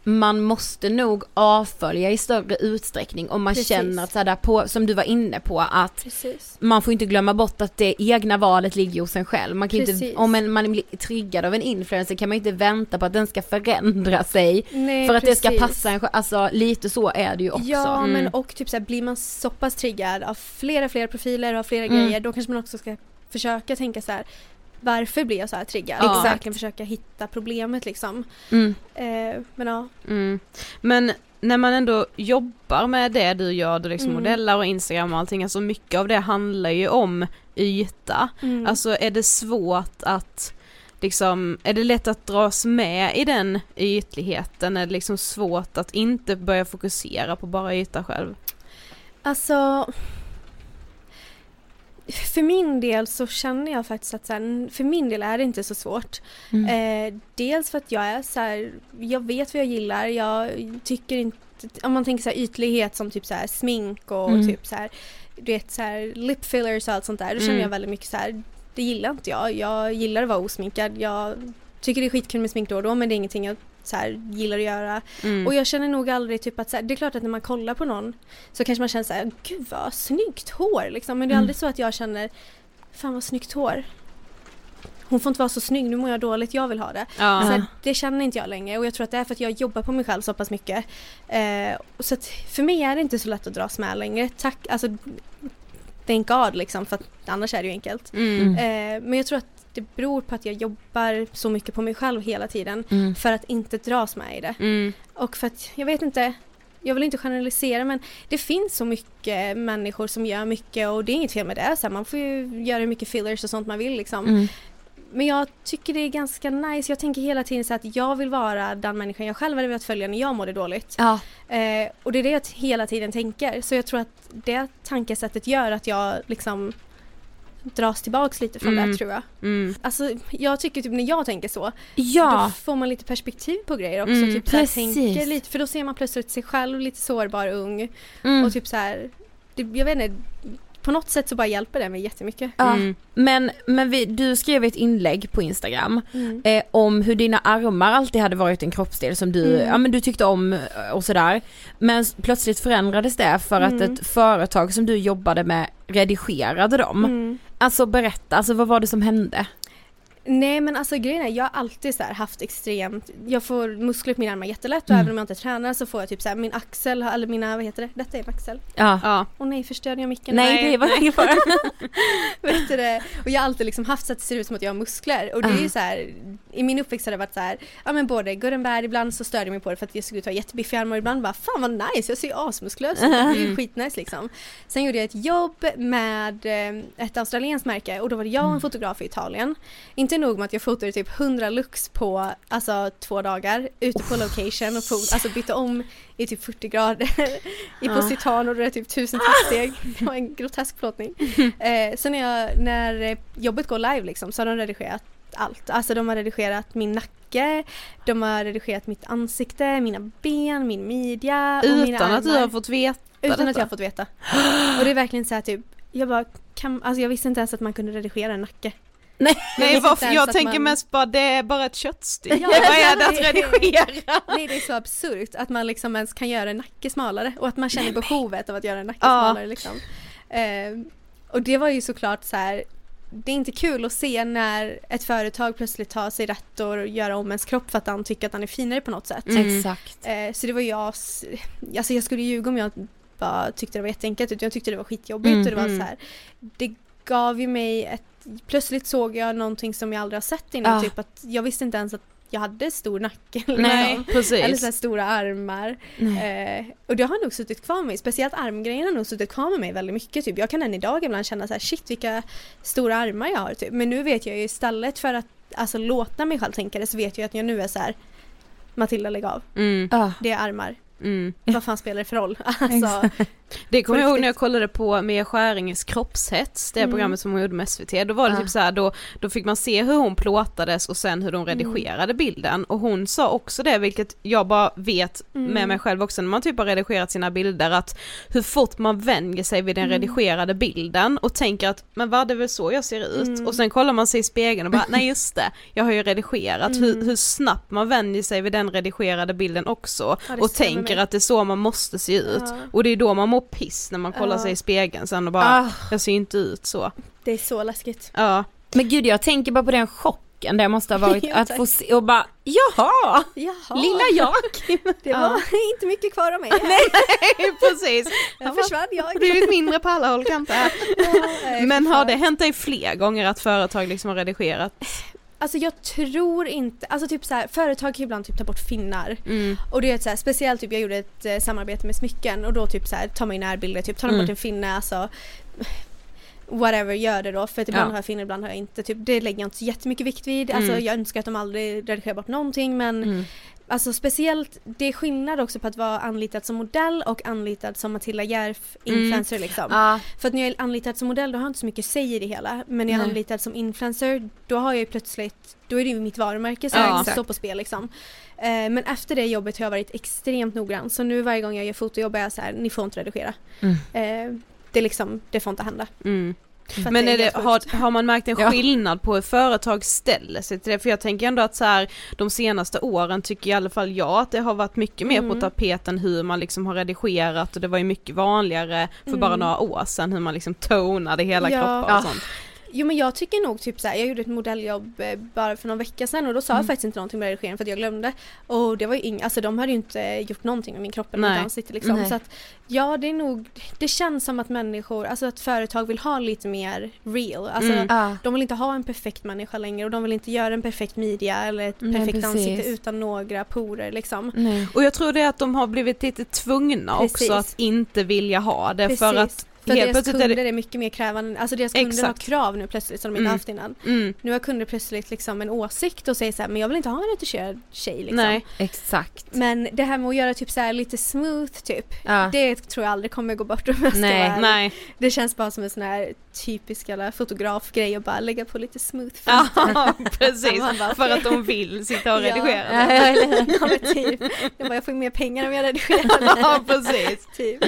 man måste nog avfölja i större utsträckning om man Precis. känner att så här, där på, som du var inne på att Precis. man får inte glömma bort att det egna valet ligger hos en själv. Man kan inte, Precis. om en, man blir triggad av en influencer kan man inte vänta på att den ska förändra sig Nej, för att det ska passa en själv. Alltså lite så är det ju också. Ja Mm. men och typ så här, blir man så pass triggad av flera flera profiler och flera Mm. grejer då kanske man också ska försöka tänka så här. Varför blir jag så här triggad? Ja. Exakt. verkligen försöka hitta problemet liksom. Mm. Eh, men ja. Mm. Men när man ändå jobbar med det du gör, du liksom Mm. modellar och Instagram och allting, alltså mycket av det handlar ju om yta. Mm. Alltså är det svårt att liksom, är det lätt att dras med i den ytligheten? Är det liksom svårt att inte börja fokusera på bara yta själv? Alltså för min del så känner jag faktiskt att så här, för min del är det inte så svårt. Mm. Eh, dels för att jag är så här, jag vet vad jag gillar, jag tycker inte, om man tänker så här ytlighet som typ så här smink och Mm. typ så här, du vet så här lip fillers och allt sånt där, då känner Mm. jag väldigt mycket så här, det gillar inte jag. Jag gillar att vara osminkad, jag tycker det är skitkul med smink då och då men det är ingenting jag så här, gillar att göra. Mm. Och jag känner nog aldrig typ att så här, det är klart att när man kollar på någon så kanske man känner så här, gud vad snyggt hår liksom. Men det är Mm. aldrig så att jag känner, fan vad snyggt hår. Hon får inte vara så snygg, nu mår jag dåligt, jag vill ha det. ja. Så här, det känner inte jag längre och jag tror att det är för att jag jobbar på mig själv så pass mycket. Eh, så att för mig är det inte så lätt att dras med längre. Tack, alltså thank God liksom för att annars är det ju enkelt. Mm. Eh, men jag tror att det beror på att jag jobbar så mycket på mig själv hela tiden Mm. för att inte dras med i det. Mm. Och för att, jag vet inte, jag vill inte generalisera men det finns så mycket människor som gör mycket och det är inget fel med det. Så här, man får ju göra hur mycket fillers och sånt man vill liksom. Mm. Men jag tycker det är ganska nice. Jag tänker hela tiden så att jag vill vara den människan jag själv hade velat följa när jag mådde dåligt. Ja. Eh, och det är det jag hela tiden tänker. Så jag tror att det tankesättet gör att jag liksom dras tillbaks lite från Mm. det tror jag. Mm. Alltså jag tycker typ när jag tänker så, Ja. då får man lite perspektiv på grejer också. Mm, typ så här, precis. tänker lite, för då ser man plötsligt sig själv lite sårbar ung. Mm. Och typ så här, det, jag vet inte, på något sätt så bara hjälper det mig jättemycket. Ja. Mm. Men, men vi, du skrev ett inlägg på Instagram Mm. eh, om hur dina armar alltid hade varit en kroppsdel som du, Mm. ja men du tyckte om eh, och sådär. Men plötsligt förändrades det för att Mm. ett företag som du jobbade med redigerade dem. Alltså berätta, alltså vad var det som hände? Nej men alltså grejen är, jag har alltid så här haft extremt, jag får muskler på mina armar jättelätt och Mm. även om jag inte tränar så får jag typ så här, min axel, eller mina, vad heter det, detta är en axel. Ja. Ja. Åh nej, förstörde jag micken? Nej, det var ingen fara. Vet du det? Och jag har alltid liksom haft så att det ser ut som att jag har muskler och det är ju så här, i min uppväxt har det varit så här, ja men både bad, ibland så störde jag mig på det för att jag såg ut att ha jättebiffiga armar och ibland bara fan vad nice, jag ser ju asmuskulös ut, det är ju skitnice liksom. Sen gjorde jag ett jobb med eh, ett australienskt märke och då var det jag och en fotograf i Italien. Inte nog med att jag fotade typ 100 lux på alltså två dagar ute på location och fot, alltså bytte om i typ 40 grader i. Positano och det är typ tusen steg. Det var en grotesk plåtning. Eh, sen när, jag, när jobbet går live liksom så har de redigerat allt. Alltså de har redigerat min nacke, de har redigerat mitt ansikte, mina ben, min midja och mina Utan att du armar. har fått veta Utan att detta? jag har fått veta. Och det är verkligen så här typ, jag bara, kan, alltså jag visste inte ens att man kunde redigera en nacke. Nej. Nej varför, jag tänker man- mest bara det är bara ett köttstycke, Ja, vad är det att nej. redigera? Nej det är så absurt att man liksom ens kan göra en nacke smalare och att man känner behovet av att göra en nacke Ja. smalare liksom. Eh, och det var ju såklart så här. Det är inte kul att se när ett företag plötsligt tar sig rätt att göra om ens kropp för att han tycker att han är finare på något sätt. Mm. Exakt. Eh, så det var jag, alltså jag skulle ljuga om jag bara tyckte det var jätteenkelt utan jag tyckte det var skitjobbigt Mm, och det var mm. så här. Det gav ju mig ett, plötsligt såg jag någonting som jag aldrig har sett innan, Ja. typ att jag visste inte ens att jag hade stor nacke. Nej liksom. Eller så stora armar. Eh, och det har nog suttit kvar med mig, speciellt armgrejen har nog suttit kvar med mig väldigt mycket. Typ. Jag kan än idag ibland känna så här, shit vilka stora armar jag har. Typ. Men nu vet jag ju istället för att alltså, låta mig själv tänka det så vet jag att jag nu är så här Matilda lägg av, Mm, det är armar. Mm. Vad fan spelar det för roll? Alltså, Det kommer jag ihåg när jag kollade på Mia Skäringes kroppshets, det Mm. programmet som hon gjorde med SVT, då var det Ja. typ så här, då, då fick man se hur hon plåtades och sen hur de Mm. redigerade bilden och hon sa också det, vilket jag bara vet med Mm. mig själv också när man typ har redigerat sina bilder att hur fort man vänjer sig vid den Mm. redigerade bilden och tänker att men vad det är väl så jag ser ut Mm. och sen kollar man sig i spegeln och bara nej just det, jag har ju redigerat, hur, Mm. hur snabbt man vänjer sig vid den redigerade bilden också Ja, och stämmer tänker att det är så man måste se ut Ja. och det är då man mår piss när man kollar Ja. sig i spegeln sen och bara, Ah. jag ser inte ut så. Det är så läskigt. Ja, Men gud jag tänker bara på den chocken det måste ha varit Ja, att få se och bara jaha, Jaha. lilla jag. Det var inte mycket kvar av mig. precis. Jag försvann jag. Blivit mindre på alla håll kanter. Nej, Men har det hänt dig fler gånger att företag liksom har redigerat? Alltså jag tror inte, alltså typ så här, företag kan ju ibland typ ta bort finnar. Mm. Och det är så här, speciellt typ jag gjorde ett eh, samarbete med smycken och då typ så här, tar man ju närbilder, typ tar de Mm. bort en finne alltså whatever, gör det då för att ibland Ja. har jag finnar, ibland har jag inte. Typ, det lägger jag inte så jättemycket vikt vid. Alltså Mm. jag önskar att de aldrig redigerar bort någonting men Mm. Alltså speciellt, det är skillnad också på att vara anlitad som modell och anlitad som Matilda Järf influencer liksom. Ja, För att när jag är anlitad som modell då har jag inte så mycket säg i det hela. Men när jag är anlitad som influencer då har jag ju plötsligt, då är det ju mitt varumärke som exakt. står på spel liksom. Eh, men efter det jobbet har jag varit extremt noggrann. Så nu varje gång jag gör fotojobb är jag så här, ni får inte redigera. Mm. Eh, det liksom, det får inte hända. Mm. Men är det, helt har, har man märkt en Ja. skillnad på hur företag ställer sig till det? För jag tänker ändå att så här, de senaste åren tycker i alla fall jag att det har varit mycket mer på Mm. tapeten hur man liksom har redigerat och det var ju mycket vanligare för Mm. bara några år sedan hur man liksom tonade hela Ja. kroppar och sånt. Jo men jag tycker nog typ såhär, jag gjorde ett modelljobb eh, bara för någon vecka sedan och då sa Mm. jag faktiskt inte någonting med redigeringen för att jag glömde. Och det var ju ing, alltså de hade ju inte gjort någonting med min kropp eller Nej. mitt ansikte liksom. Nej. Så att ja det är nog, det känns som att människor, alltså att företag vill ha lite mer real. Alltså Mm. de vill inte ha en perfekt människa längre och de vill inte göra en perfekt midja eller ett Nej, perfekt precis. ansikte utan några porer liksom. Nej. Och jag tror det är att de har blivit lite tvungna Precis. också att inte vilja ha det Precis. för att För att helt deras plötsligt är kunder det... är mycket mer krävande, alltså deras kunder Exakt. har krav nu plötsligt som de inte Mm. haft innan. Mm, Nu har kunder plötsligt liksom en åsikt och säger så här, men jag vill inte ha en retuscherad tjej liksom. Nej. Exakt. Men det här med att göra typ så här lite smooth typ, Ja. det tror jag aldrig kommer gå bort om jag ska Nej, vara ärlig. Nej. Det känns bara som en sån här typisk jävla fotografgrej och bara lägga på lite smooth Ja, precis. Bara, För att de vill sitta och redigera. Ja, ja, men typ. Jag bara, jag får mer pengar om jag redigerar. Ja, precis. typ.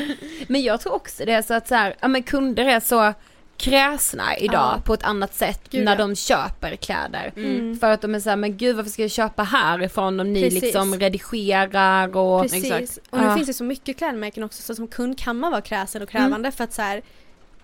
Men jag tror också det är så att så här, ja men kunder är så kräsna idag Ja. på ett annat sätt Gud, när ja. de köper kläder. Mm. För att de är såhär, men gud varför ska jag köpa härifrån om ni Precis. liksom redigerar och... Precis. exakt. Och nu Ja. finns det så mycket klädmärken också så som kund kan man vara kräsen och krävande för att så här,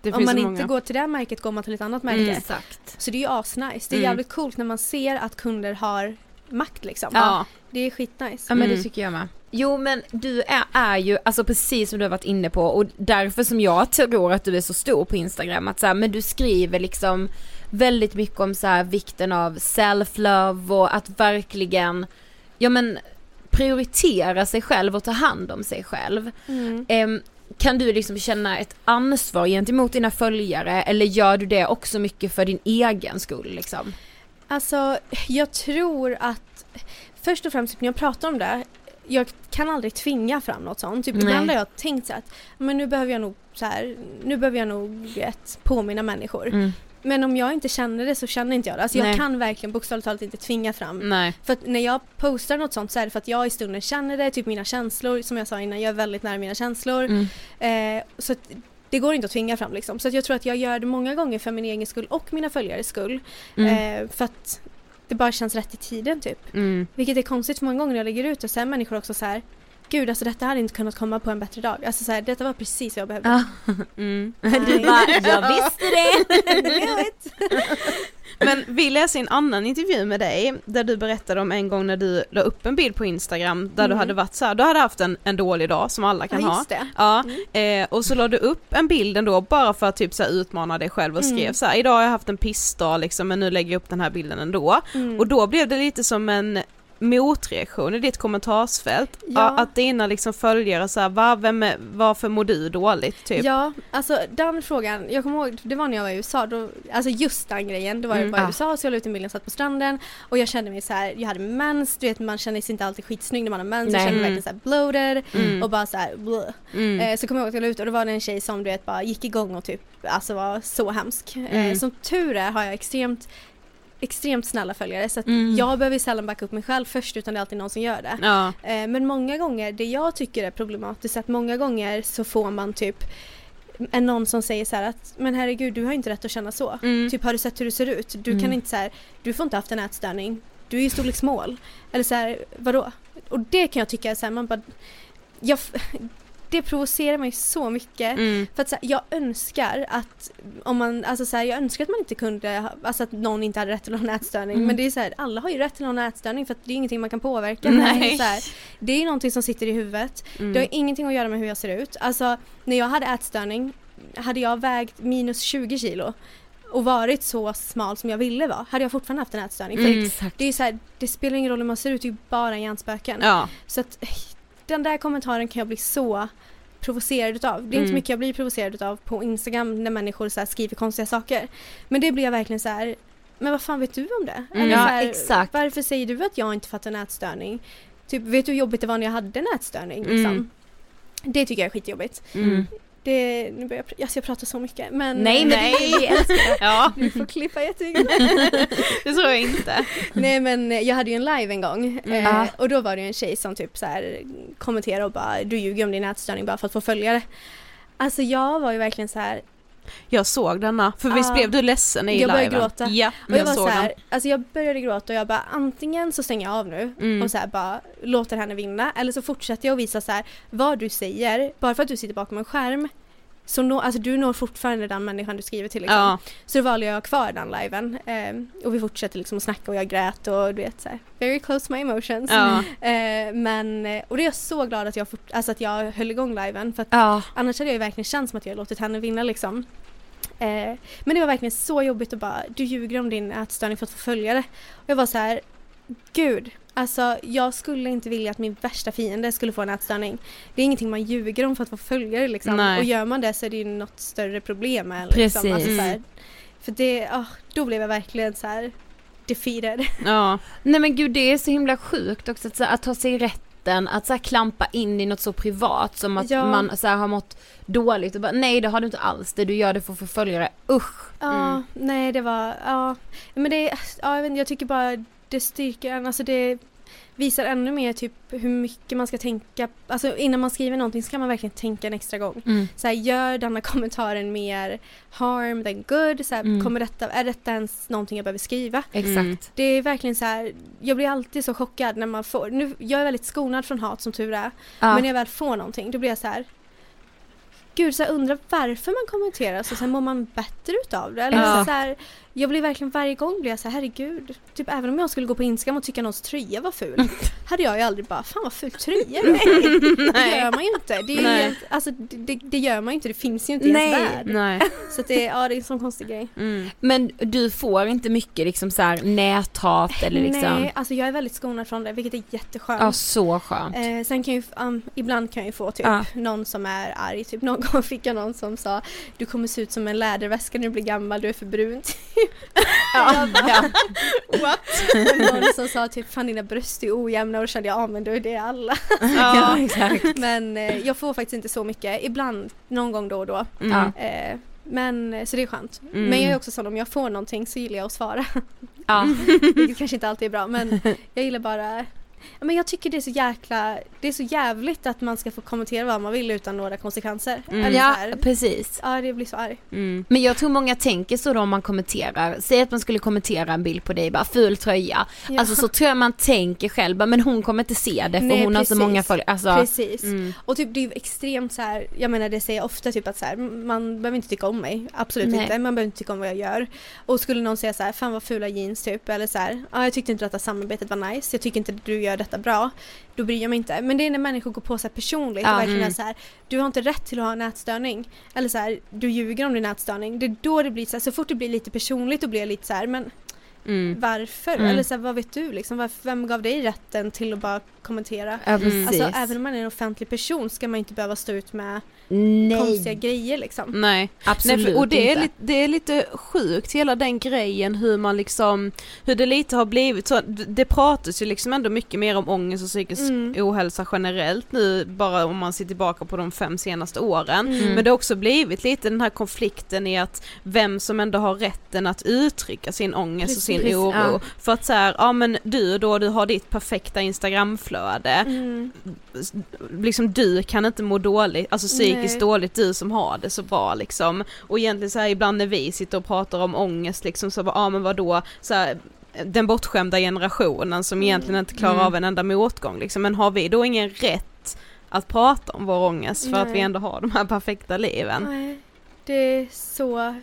Det om man inte många. går till det här märket går man till ett annat märke. Mm. Exakt. Så det är ju asnice. Det är Mm. jävligt coolt när man ser att kunder har makt liksom. Ja. Det är skitnice. Ja men Mm. det tycker jag med. Jo men du är, är ju, alltså precis som du har varit inne på och därför som jag tror att du är så stor på Instagram att så här, men du skriver liksom väldigt mycket om så här vikten av self-love och att verkligen, ja men prioritera sig själv och ta hand om sig själv. Mm. Em, kan du liksom känna ett ansvar gentemot dina följare eller gör du det också mycket för din egen skull liksom? Alltså jag tror att först och främst typ, när jag pratar om det jag kan aldrig tvinga fram något sånt. Typ, Nej. ibland har jag tänkt så att men nu behöver jag nog så här, nu behöver jag nog vet, påminna människor. Men om jag inte känner det så känner inte jag det. Alltså jag kan verkligen bokstavligt talat inte tvinga fram. Nej. För när jag postar något sånt så är det för att jag i stunden känner det, typ mina känslor, som jag sa innan, jag är väldigt nära mina känslor. Mm. Eh, så det går inte att tvinga fram liksom. Så jag tror att jag gör det många gånger för min egen skull och mina följares skull. Mm. Eh, för att det bara känns rätt i tiden typ. Mm. Vilket är konstigt för många gånger när jag lägger ut det så är människor också så här Gud alltså detta hade inte kunnat komma på en bättre dag. Alltså så här, detta var precis vad jag behövde. Mm. Du bara, jag visste det! Men vi läste en annan intervju med dig där du berättade om en gång när du la upp en bild på Instagram där du Mm. hade varit så här, du hade haft en, en dålig dag som alla kan Ja, ha. Ja, eh, och så la du upp en bild ändå bara för att typ så här utmana dig själv och skrev Mm. så här, idag har jag haft en pissdag liksom men nu lägger jag upp den här bilden ändå. Mm. Och då blev det lite som en motreaktion i ditt kommentarsfält? Ja. Att dina liksom följare såhär, va, vem är, varför mår du dåligt typ? Ja, alltså den frågan, jag kommer ihåg, det var när jag var i USA, då, alltså just den grejen, då var jag Mm, bara i ja. USA så jag la ut en bild och satt på stranden och jag kände mig så här, jag hade mens, du vet man känner sig inte alltid skitsnygg när man har mens, Nej. jag kände mig Mm. verkligen så här bloated Mm. och bara så här. Mm. Eh, så kommer jag ihåg att jag la ut och då var det en tjej som du vet bara gick igång och typ alltså var så hemsk. Eh, som tur är har jag extremt extremt snälla följare så att Mm. jag behöver sällan backa upp mig själv först utan det är alltid någon som gör det. Ja. Eh, men många gånger, det jag tycker är problematiskt är att många gånger så får man typ en någon som säger så här att men herregud du har inte rätt att känna så. Mm. Typ har du sett hur du ser ut? Du kan Mm. inte så här, du får inte haft en ätstörning. Du är ju storlek small. Eller så här, vadå? Och det kan jag tycka är så här, man bara jag, det provocerar mig så mycket. Mm. För att så här, jag önskar att om man, alltså så här, jag önskar att man inte kunde, alltså att någon inte hade rätt till någon ätstörning. Mm. Men det är så här, alla har ju rätt till någon ätstörning för att det är ingenting man kan påverka. Nej. Det är, så här, det är någonting som sitter i huvudet. Mm. Det har ingenting att göra med hur jag ser ut. Alltså när jag hade ätstörning, hade jag vägt minus 20 kilo och varit så smal som jag ville vara, hade jag fortfarande haft en ätstörning. Mm. det är så här, det spelar ingen roll hur man ser ut, det är ju bara hjärnspöken. Ja. Så att den där kommentaren kan jag bli så provocerad utav. Det är Mm. inte mycket jag blir provocerad utav på Instagram när människor så skriver konstiga saker. Men det blir jag verkligen så här. men vad fan vet du om det? Mm. Ja, här, exakt. Varför säger du att jag inte fattar en ätstörning? Typ, vet du hur jobbigt det var när jag hade en ätstörning? Liksom? Mm. Det tycker jag är skitjobbigt. Mm. Det, nu börjar jag, alltså jag pratar så mycket men Nej men vi älskar det. Ja, du får klippa jättemycket. det tror jag inte. Nej men eh, jag hade ju en live en gång eh, Ja. och då var det ju en tjej som typ så här kommenterade och bara du ljuger om din ätstörning bara för att få följare. Alltså jag var ju verkligen så här Jag såg denna, för visst Ja. blev du ledsen i Jag började liven? gråta. Ja, och jag, var såg så här, alltså jag började gråta och jag bara antingen så stänger jag av nu Mm. och så här bara låter henne vinna eller så fortsätter jag och visa så här vad du säger bara för att du sitter bakom en skärm så nå, alltså du når fortfarande den människan du skriver till liksom. Ja. Så då valde jag kvar den liven eh, och vi fortsatte liksom att snacka och jag grät och du vet så här, very close to my emotions. Ja. Eh, men, eh, och det är jag så glad att jag, fort, alltså att jag höll igång liven för att Ja. annars hade jag ju verkligen känt som att jag låtit henne vinna liksom. Eh, men det var verkligen så jobbigt att bara, du ljuger om din ätstörning för att få följare. Och jag var så här, gud, alltså jag skulle inte vilja att min värsta fiende skulle få en ätstörning. Det är ingenting man ljuger om för att få följare liksom. Nej. Och gör man det så är det ju något större problem med liksom. Precis. Alltså, så här, för det, ah, då blev jag verkligen så här defeated. Ja. Nej men gud det är så himla sjukt också att, så, här, att ta sig rätten att så här, klampa in i något så privat som att Ja. man så här, har mått dåligt och bara nej det har du inte alls det du gör det för att få följare, usch. Ja, Mm. nej det var, ja. Men det, ja, jag, vet, jag tycker bara det styrker en, alltså det visar ännu mer typ hur mycket man ska tänka, alltså innan man skriver någonting ska man verkligen tänka en extra gång. Mm. Så här, gör denna kommentaren mer harm than good? Så här, Mm. kommer detta, är detta ens någonting jag behöver skriva? Exakt. Mm. Det är verkligen så här, jag blir alltid så chockad när man får, nu, jag är väldigt skonad från hat som tur är, Ja. men när jag väl får någonting då blir jag så här. Gud, så jag undrar varför man kommenterar så sen mår man bättre utav det. Eller Ja. så här, jag blir verkligen varje gång blir jag så här, herregud. Typ även om jag skulle gå på Instagram och tycka någons tröja var ful. hade jag ju aldrig bara, fan vad ful tröja är." Det gör man ju inte. Det, är ju helt, alltså, det, det, gör man ju inte, det finns ju inte Nej. ens värld. Nej. Så att det, ja, det är en sån konstig grej. Mm. Men du får inte mycket liksom så här näthat eller liksom? Nej, alltså jag är väldigt skonad från det vilket är jätteskönt. Ja så skönt. Eh, sen kan ju, um, ibland kan jag ju få typ Ja. någon som är arg. Typ någon gång fick jag någon som sa Du kommer se ut som en läderväska när du blir gammal, du är för brun. Ja, ja. What? någon som sa typ Fan dina bröst är ojämna och då kände jag ja men då är det alla. ja exakt. Men eh, jag får faktiskt inte så mycket. Ibland, någon gång då och då. Mm. Eh, men så det är skönt. Mm. Men jag är också sån om jag får någonting så gillar jag att svara. Ja. Vilket kanske inte alltid är bra men jag gillar bara men jag tycker det är så jäkla, det är så jävligt att man ska få kommentera vad man vill utan några konsekvenser. Mm. Ja här, precis. ja, det blir så arg. Mm. Men jag tror många tänker så då om man kommenterar, säg att man skulle kommentera en bild på dig, bara ful tröja. Ja. Alltså så tror jag man tänker själv, bara, men hon kommer inte se det för Nej, hon har så precis. många följare. Alltså, Precis. Mm. Och typ det är ju extremt så här, jag menar det säger jag ofta typ att så här, man behöver inte tycka om mig, absolut Nej. inte, man behöver inte tycka om vad jag gör. Och skulle någon säga så här, fan vad fula jeans typ, eller så här, ja jag tyckte inte detta samarbetet var nice, jag tycker inte du gör detta bra, då bryr jag mig inte. Men det är när människor går på här personligt och verkligen mm. är så här, du har inte rätt till att ha en ätstörning. Eller så här, du ljuger om din ätstörning. Det är då det blir så här, så fort det blir lite personligt då blir jag lite så här, men Mm. varför? Mm. Eller så här, vad vet du liksom? Varför, vem gav dig rätten till att bara kommentera? Ja, precis. Alltså även om man är en offentlig person ska man inte behöva stå ut med konstiga Nej, grejer liksom. Nej. absolut Nej, för, och det är, lite, det är lite sjukt hela den grejen hur man liksom, hur det lite har blivit så, det, pratas ju liksom ändå mycket mer om ångest och psykisk Mm. ohälsa generellt nu bara om man ser tillbaka på de fem senaste åren. Mm. Men det har också blivit lite den här konflikten i att vem som ändå har rätten att uttrycka sin ångest och sin Precis, oro. ja. För att så här, ja men du då, du har ditt perfekta instagramflöde, Mm. liksom du kan inte må dåligt, alltså psykiskt Nej. dåligt du som har det så bra liksom. Och egentligen så här ibland när vi sitter och pratar om ångest liksom så bara, ja men vadå, så här, den bortskämda generationen som egentligen inte klarar Mm. av en enda motgång liksom. Men har vi då ingen rätt att prata om vår ångest för att vi Nej. ändå har de här perfekta liven? Nej, det är så,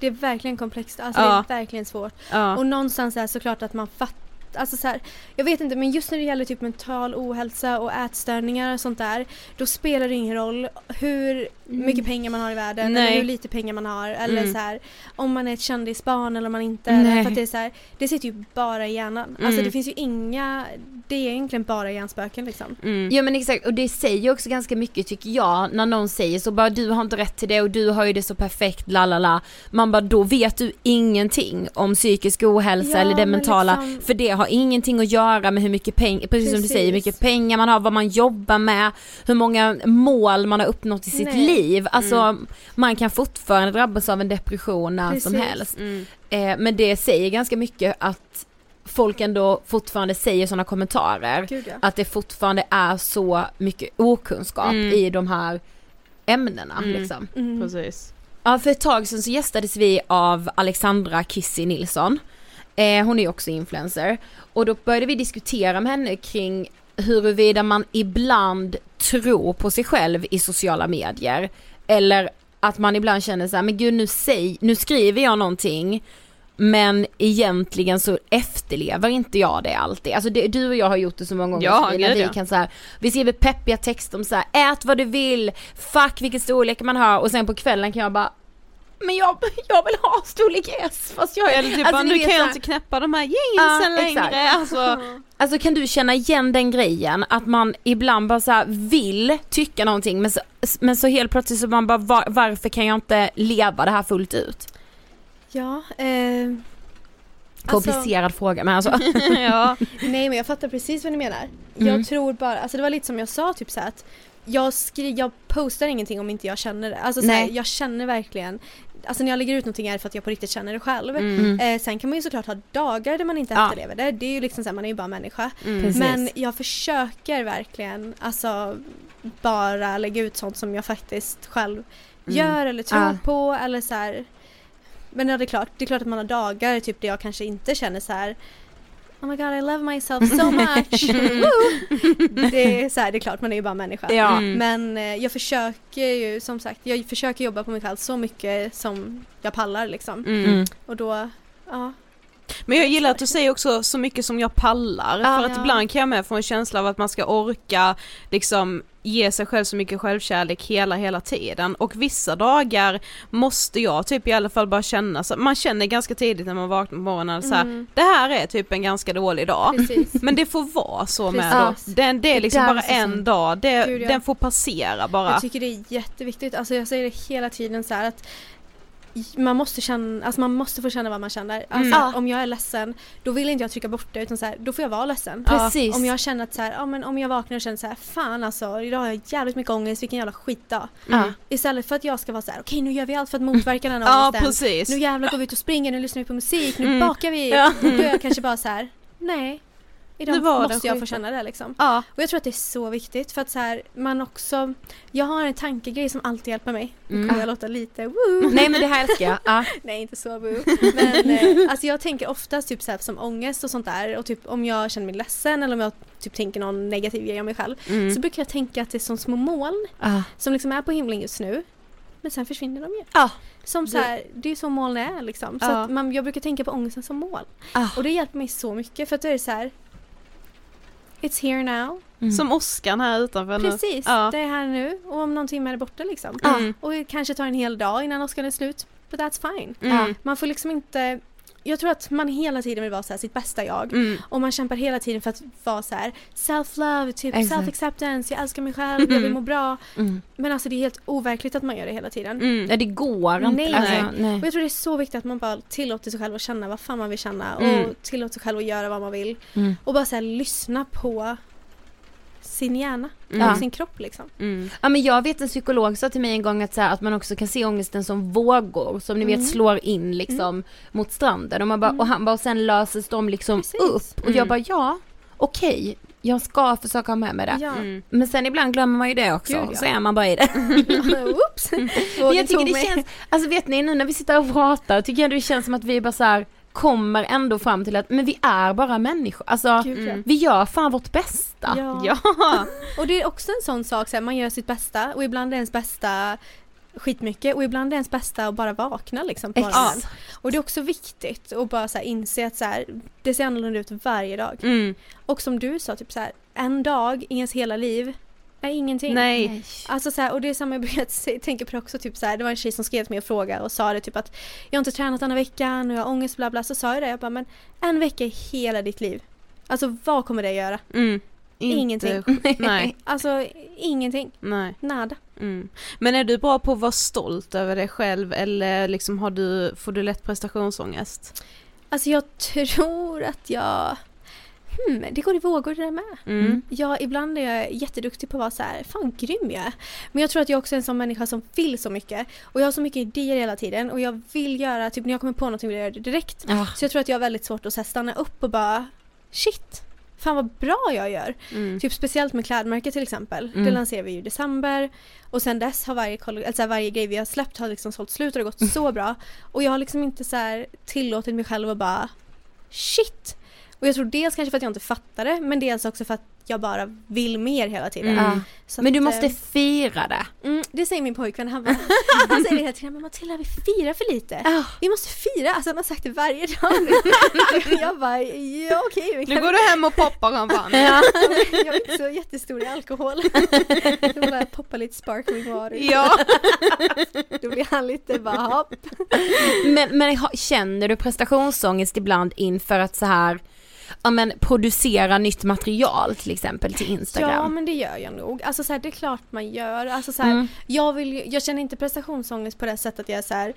det är verkligen komplext, alltså Ja. det är verkligen svårt. Ja. Och någonstans är det såklart att man fattar Alltså så här, jag vet inte men just när det gäller typ mental ohälsa och ätstörningar och sånt där Då spelar det ingen roll hur mycket pengar man har i världen Nej. eller hur lite pengar man har eller Mm. så här Om man är ett kändisbarn eller om man inte Nej. för att det är så här, Det sitter ju bara i hjärnan Alltså Mm. det finns ju inga Det är egentligen bara hjärnspöken liksom Mm. Ja men exakt och det säger också ganska mycket tycker jag när någon säger så bara du har inte rätt till det och du har ju det så perfekt la la la. Man bara då vet du ingenting om psykisk ohälsa Ja, eller det men mentala liksom- för det har ingenting att göra med hur mycket pengar, precis, som du säger, hur Precis. mycket pengar man har, vad man jobbar med, hur många mål man har uppnått i sitt Nej. liv. Alltså man kan fortfarande drabbas av en depression när som Precis. helst. Mm. Eh, men det säger ganska mycket att folk ändå fortfarande säger sådana kommentarer Gud ja. att det fortfarande är så mycket okunskap Mm. i de här ämnena Mm. liksom. Mm. Precis. Ja, för ett tag sedan så gästades vi av Alexandra Kissy Nilsson. Eh, hon är ju också influencer. Och då började vi diskutera med henne kring huruvida man ibland tror på sig själv i sociala medier. Eller att man ibland känner så här, men gud nu, säg, nu skriver jag någonting men egentligen så efterlever inte jag det alltid. Alltså det, du och jag har gjort det så många gånger Ja, Sofie, när vi kan så här, vi skriver peppiga texter om så här, ät vad du vill, fuck vilken storlek man har och sen på kvällen kan jag bara men jag, jag vill ha storlek S fast jag är Eller typ alltså, bara, nu kan jag inte knäppa de här jeansen exakt. längre. Alltså, Alltså kan du känna igen den grejen att man ibland bara så här vill tycka någonting men så, men så helt plötsligt så man bara var, varför kan jag inte leva det här fullt ut? Ja, eh, Komplicerad fråga men alltså. ja. Nej men jag fattar precis vad ni menar. Mm. Jag tror bara, alltså det var lite som jag sa typ så här att jag, skri- jag postar ingenting om inte jag känner det. Alltså så här, Nej. jag känner verkligen Alltså när jag lägger ut någonting är det för att jag på riktigt känner det själv. Mm. Eh, sen kan man ju såklart ha dagar där man inte Ja. efterlever det. Det är ju liksom så här, man är ju bara människa. Precis. Men jag försöker verkligen alltså bara lägga ut sånt som jag faktiskt själv gör eller tror Ja. på eller så här. Men ja, det är klart, det är klart att man har dagar typ där jag kanske inte känner så här. Oh my god I love myself so much. Det är så här, det är klart man är ju bara människa. Ja. Mm. Men eh, jag försöker ju som sagt, jag försöker jobba på mig själv så mycket som jag pallar liksom. Mm. Och då, ja. Men jag gillar att du säger också så mycket som jag pallar, Ja. för att ibland kan jag med få en känsla av att man ska orka liksom ge sig själv så mycket självkärlek hela, hela tiden och vissa dagar måste jag typ i alla fall bara känna så, man känner ganska tidigt när man vaknar på morgonen så här, Mm. det här är typ en ganska dålig dag. Precis. Men det får vara så med Precis. då. Den, det är liksom bara en dag, det, Gud, ja. den får passera bara. Jag tycker det är jätteviktigt, alltså jag säger det hela tiden så att man måste känna, alltså man måste få känna vad man känner. Alltså Mm. om jag är ledsen, då vill inte jag trycka bort det utan så här, då får jag vara ledsen. Precis. Om jag känner att så här, ja men om jag vaknar och känner så här, fan alltså idag har jag jävligt mycket ångest, vilken jävla skitdag. Ja. Istället för att jag ska vara så här, okej nu gör vi allt för att motverka den här Ja ångesten. precis. Nu jävlar går vi ut och springer, nu lyssnar vi på musik, nu Mm. bakar vi. Ja. Då är jag kanske bara så här, nej. Idag måste jag få känna det liksom. Ja. Och jag tror att det är så viktigt för att så här, man också, jag har en tankegrej som alltid hjälper mig. Nu Mm. kommer jag låta lite woo. Nej men det här älskar jag. Ja. Nej inte så woo. Men eh, alltså jag tänker oftast typ så här, som ångest och sånt där och typ om jag känner mig ledsen eller om jag typ tänker någon negativ grej om mig själv Mm. så brukar jag tänka att det är som små moln Ja. som liksom är på himlen just nu men sen försvinner de ju. Ja. Som så här, det är ju så moln är liksom. Så man, jag brukar tänka på ångesten som moln. Ah. Och det hjälper mig så mycket för att då är det så här It's here now. Mm. Som Oscar här utanför nu. Precis, Ja. det är här nu och om någon timme är det borta liksom. Mm. Och det kanske tar en hel dag innan Oscar är slut. But that's fine. Mm. Man får liksom inte jag tror att man hela tiden vill vara så här, sitt bästa jag. Mm. Och man kämpar hela tiden för att vara så här self-love, typ self-acceptance, jag älskar mig själv, jag vill må bra. Mm. Men alltså det är helt overkligt att man gör det hela tiden. Mm. Nej det går inte. Nej, alltså, nej. Och jag tror det är så viktigt att man bara tillåter sig själv att känna vad fan man vill känna Mm. och tillåter sig själv att göra vad man vill. Mm. Och bara så här, lyssna på sin hjärna Ja. och sin kropp liksom. Mm. Ja men jag vet en psykolog sa till mig en gång att, så här, att man också kan se ångesten som vågor som ni Mm. vet slår in liksom mot stranden och, man bara, och han bara och sen löses de liksom Precis. upp och jag bara ja okej jag ska försaka ha med mig det. Ja. Mm. Men sen ibland glömmer man ju det också Gud, ja. så är man bara i det. Oops! Jag tycker det känns, alltså vet ni nu när vi sitter och pratar tycker jag det känns som att vi bara så här kommer ändå fram till att men vi är bara människor. Alltså Gud, ja. vi gör fan vårt bästa. Ja. Ja. Och det är också en sån sak, så här, man gör sitt bästa och ibland är ens bästa skitmycket och ibland är ens bästa att bara vakna liksom på morgonen. Exakt. Och det är också viktigt att bara så här, inse att så här, det ser annorlunda ut varje dag. Mm. Och som du sa, typ så här, en dag i ens hela liv är ingenting. Nej. Alltså så här, och det är samma jag tänka på också, typ så här, det var en tjej som skrev till mig och frågade och sa det typ att jag har inte tränat denna veckan och jag har ångest bla bla, så sa jag det, jag bara men en vecka i hela ditt liv. Alltså vad kommer det göra? Mm. Inte- Ingenting. Nej. Alltså ingenting. Nej. Nada. Mm. Men är du bra på att vara stolt över dig själv eller liksom har du, får du lätt prestationsångest? Alltså jag tror att jag Hmm, det går i vågor det där med. Mm. Ja, ibland är jag jätteduktig på att vara så här, fan grym jag är. Men jag tror att jag också är en sån människa som vill så mycket. Och jag har så mycket idéer hela tiden och jag vill göra, typ när jag kommer på någonting vill jag göra det direkt. Ja. Så jag tror att jag har väldigt svårt att så här, stanna upp och bara shit, fan vad bra jag gör. Mm. Typ speciellt med klädmärket till exempel. Det Mm. lanserar vi ju i december. Och sen dess har varje, alltså varje grej vi har släppt har liksom sålt slut och det har gått så bra. Och jag har liksom inte så tillåtit mig själv att bara shit. Och jag tror dels kanske för att jag inte fattar det men dels också för att jag bara vill mer hela tiden. Mm. Så Men du att, måste eh, fira det. Mm, det säger min pojkvän, han, bara, han säger det hela tiden, men Matilda vi firar för lite. Ja. Vi måste fira, alltså han har sagt det varje dag nu. jag bara, ja okej. vi Nu går du hem och poppar champagne. Ja. jag är inte så jättestor i alkohol. Jag bara poppa lite sparkling water. Ja. Då blir han lite bara hopp. Men, men känner du prestationsångest ibland inför att så här ja men producera nytt material till exempel till Instagram? Ja men det gör jag nog. Alltså så här, det är klart man gör. Alltså så här, Mm. jag, vill, jag känner inte prestationsångest på det sättet att jag är så här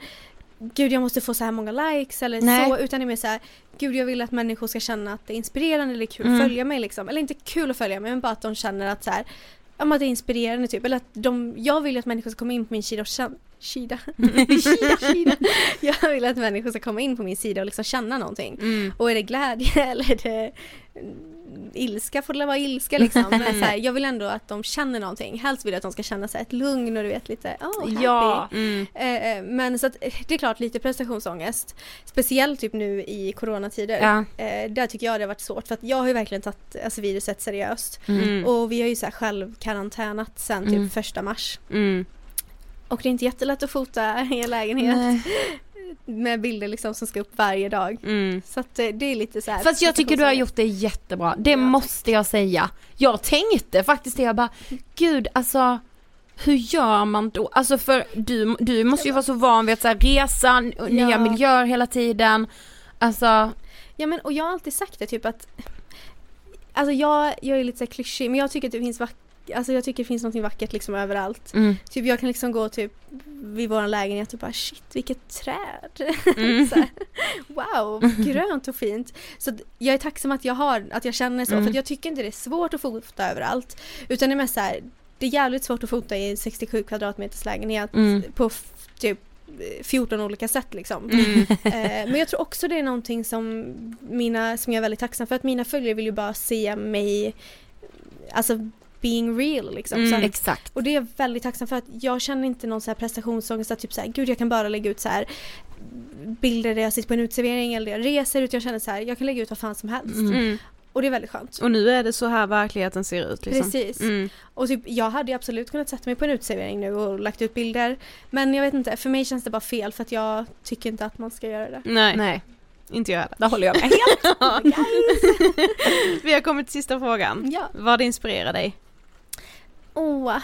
Gud jag måste få så här många likes eller Nej. så utan det är mer så här Gud jag vill att människor ska känna att det är inspirerande eller kul Mm. att följa mig liksom. Eller inte kul att följa mig men bara att de känner att så här men att det är inspirerande typ. Eller att de, jag vill att människor ska komma in på min sida och känna Sida. Jag vill att människor ska komma in på min sida och liksom känna någonting. Mm. Och är det glädje eller är det mm, ilska får det vara ilska liksom. Men så här, jag vill ändå att de känner någonting. Helst vill jag att de ska känna sig ett lugn och du vet lite oh, happy. Ja. Mm. Eh, men så att eh, det är klart lite prestationsångest. Speciellt typ nu i coronatider. Ja. Eh, där tycker jag det har varit svårt för att jag har ju verkligen tagit alltså, viruset seriöst. Mm. Och vi har ju så här själv karantänat sen typ Mm. första mars. Och det är inte jättelätt att fota i en lägenhet Nej. med bilder liksom som ska upp varje dag. Mm. Så att eh, det är lite så här Fast jag tycker du har gjort det jättebra, det Ja. måste jag säga. Jag tänkte faktiskt det, jag bara, gud alltså hur gör man då? Alltså för du, du måste ju vara så van vid att så här, resa, nya Ja. miljöer hela tiden. Alltså, Ja men och jag har alltid sagt det typ att Alltså jag, jag är lite så här klyschig men jag tycker att det finns vack- Alltså jag tycker det finns något vackert liksom överallt. mm, Typ jag kan liksom gå typ vid vår lägenhet och bara shit vilket träd. Mm. här, wow, grönt och fint. Så jag är tacksam att jag har, att jag känner så Mm. för jag tycker inte det är svårt att fota överallt. Utan det är mest så här, det är jävligt svårt att fota i en 67 kvadratmeters lägenhet Mm. på typ 14 olika sätt liksom. Mm. Eh, men jag tror också det är någonting som mina, som jag är väldigt tacksam för att mina följare vill ju bara se mig, alltså being real liksom. Mm. Så att, exakt. och det är jag väldigt tacksam för att jag känner inte någon så här prestationsångest att typ så här, gud jag kan bara lägga ut så här bilder där jag sitter på en uteservering eller där jag reser utan jag känner så här, jag kan lägga ut vad fan som helst. Mm. Mm. Och det är väldigt skönt. Och nu är det så här verkligheten ser ut liksom. Precis. Mm. Och typ, jag hade absolut kunnat sätta mig på en uteservering nu och lagt ut bilder. Men jag vet inte, för mig känns det bara fel för att jag tycker inte att man ska göra det. Nej, Nej, inte jag heller. det håller jag med helt. Vi har kommit till sista frågan. Ja. Vad inspirerar dig? Åh,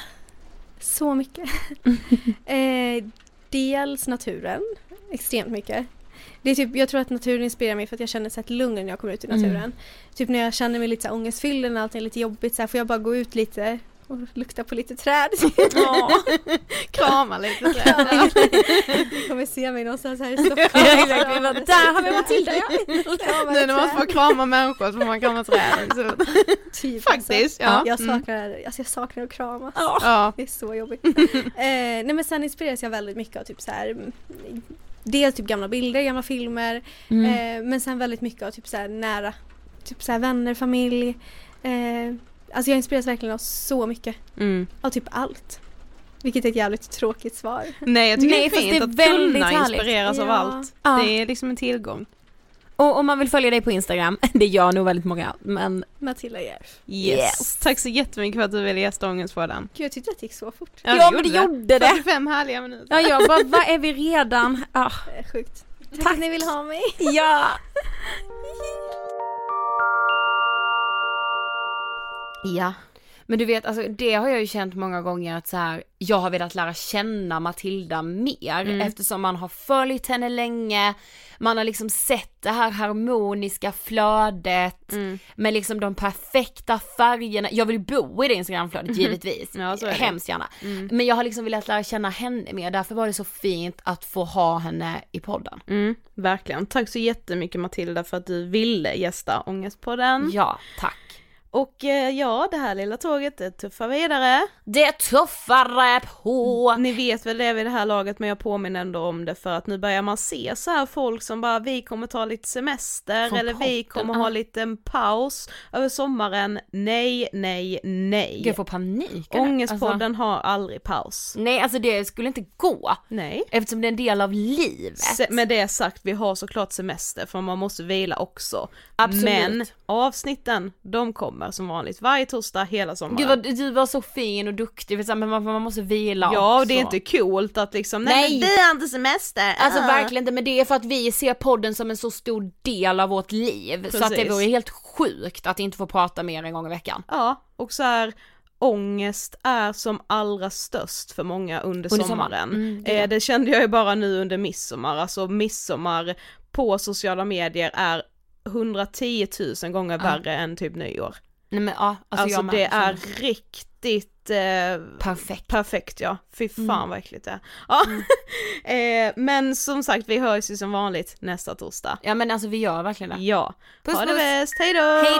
så mycket. eh, dels naturen, extremt mycket. det är typ, jag tror att naturen inspirerar mig för att jag känner så ett lugn när jag kommer ut i naturen. Mm. Typ när jag känner mig lite så här ångestfylld när allting är lite jobbigt så här, får jag bara gå ut lite och lukta på lite träd. Krama lite så. Ni kommer se mig någonstans här i Stockholm. Ja, där har vi Matilda ja. Nu när man träd. får krama människor så får man krama träd. Typ, Faktiskt, alltså. ja. Jag Mm. saknar, alltså jag saknar att kramas. Ja. Det är så jobbigt. eh, nej men sen inspireras jag väldigt mycket av typ så här. Dels typ gamla bilder, gamla filmer. Mm. Eh, men sen väldigt mycket av typ så här nära. Typ så här vänner, familj. Eh, alltså jag inspireras verkligen av så mycket. Mm. Av typ allt. Vilket är ett jävligt tråkigt svar. Nej jag tycker Nej, det är det fint är att väldigt kunna härligt. inspireras av Ja. allt. Ja. Det är liksom en tillgång. Och om man vill följa dig på Instagram, det gör nog väldigt många, men Matilda Järf. Yes. Yes. Tack så jättemycket för att du ville gästa Ångestpodden. Gud jag tyckte att det gick så fort. Ja, men det gjorde det. 45 härliga minuter. ja, jag bara, vad är vi redan? Ah, Det är sjukt. Tack, Tack. att ni vill ha mig. ja. Ja. Men du vet, alltså, det har jag ju känt många gånger att så här, jag har velat lära känna Matilda mer Mm. eftersom man har följt henne länge, man har liksom sett det här harmoniska flödet Mm. med liksom de perfekta färgerna. Jag vill bo i det Instagramflödet givetvis, Ja, så det. hemskt gärna. Mm. Men jag har liksom velat lära känna henne mer, därför var det så fint att få ha henne i podden. Mm, verkligen. Tack så jättemycket Matilda för att du ville gästa Ångestpodden. Ja, tack. Och eh, ja, det här lilla tåget det tuffar vidare. Det tuffare på! Ni vet väl det vid det här laget men jag påminner ändå om det för att nu börjar man se så här folk som bara vi kommer ta lite semester Från eller vi podden, kommer ha lite paus över sommaren. Nej, nej, nej. Jag får panik. Ångestpodden har aldrig paus. Alltså, nej, alltså det skulle inte gå. Nej. Eftersom det är en del av livet. Se- Med det sagt, vi har såklart semester för man måste vila också. Absolut. Men avsnitten, de kommer som vanligt varje torsdag hela sommaren. Gud vad, du var så fin och duktig, men man, man måste vila ja, och det är inte coolt att liksom, nej, Nej. men vi har inte semester. Alltså Ah. verkligen inte, men det är för att vi ser podden som en så stor del av vårt liv. Så att det Precis. vore helt sjukt att inte få prata mer en gång i veckan. Ja, och så här ångest är som allra störst för många under, Under sommaren. Mm, det eh, det kände jag ju bara nu under midsommar, alltså midsommar på sociala medier är 110 000 gånger värre än typ nyår. Nej men ja, alltså, Alltså, jag det är riktigt eh, Perfekt. perfekt ja, fy fan Mm. vad äckligt det är. Ja. eh, men som sagt vi hörs ju som vanligt nästa torsdag. Ja men alltså vi gör verkligen det. Ja, Puss, ha det puss. bäst, hejdå! Hej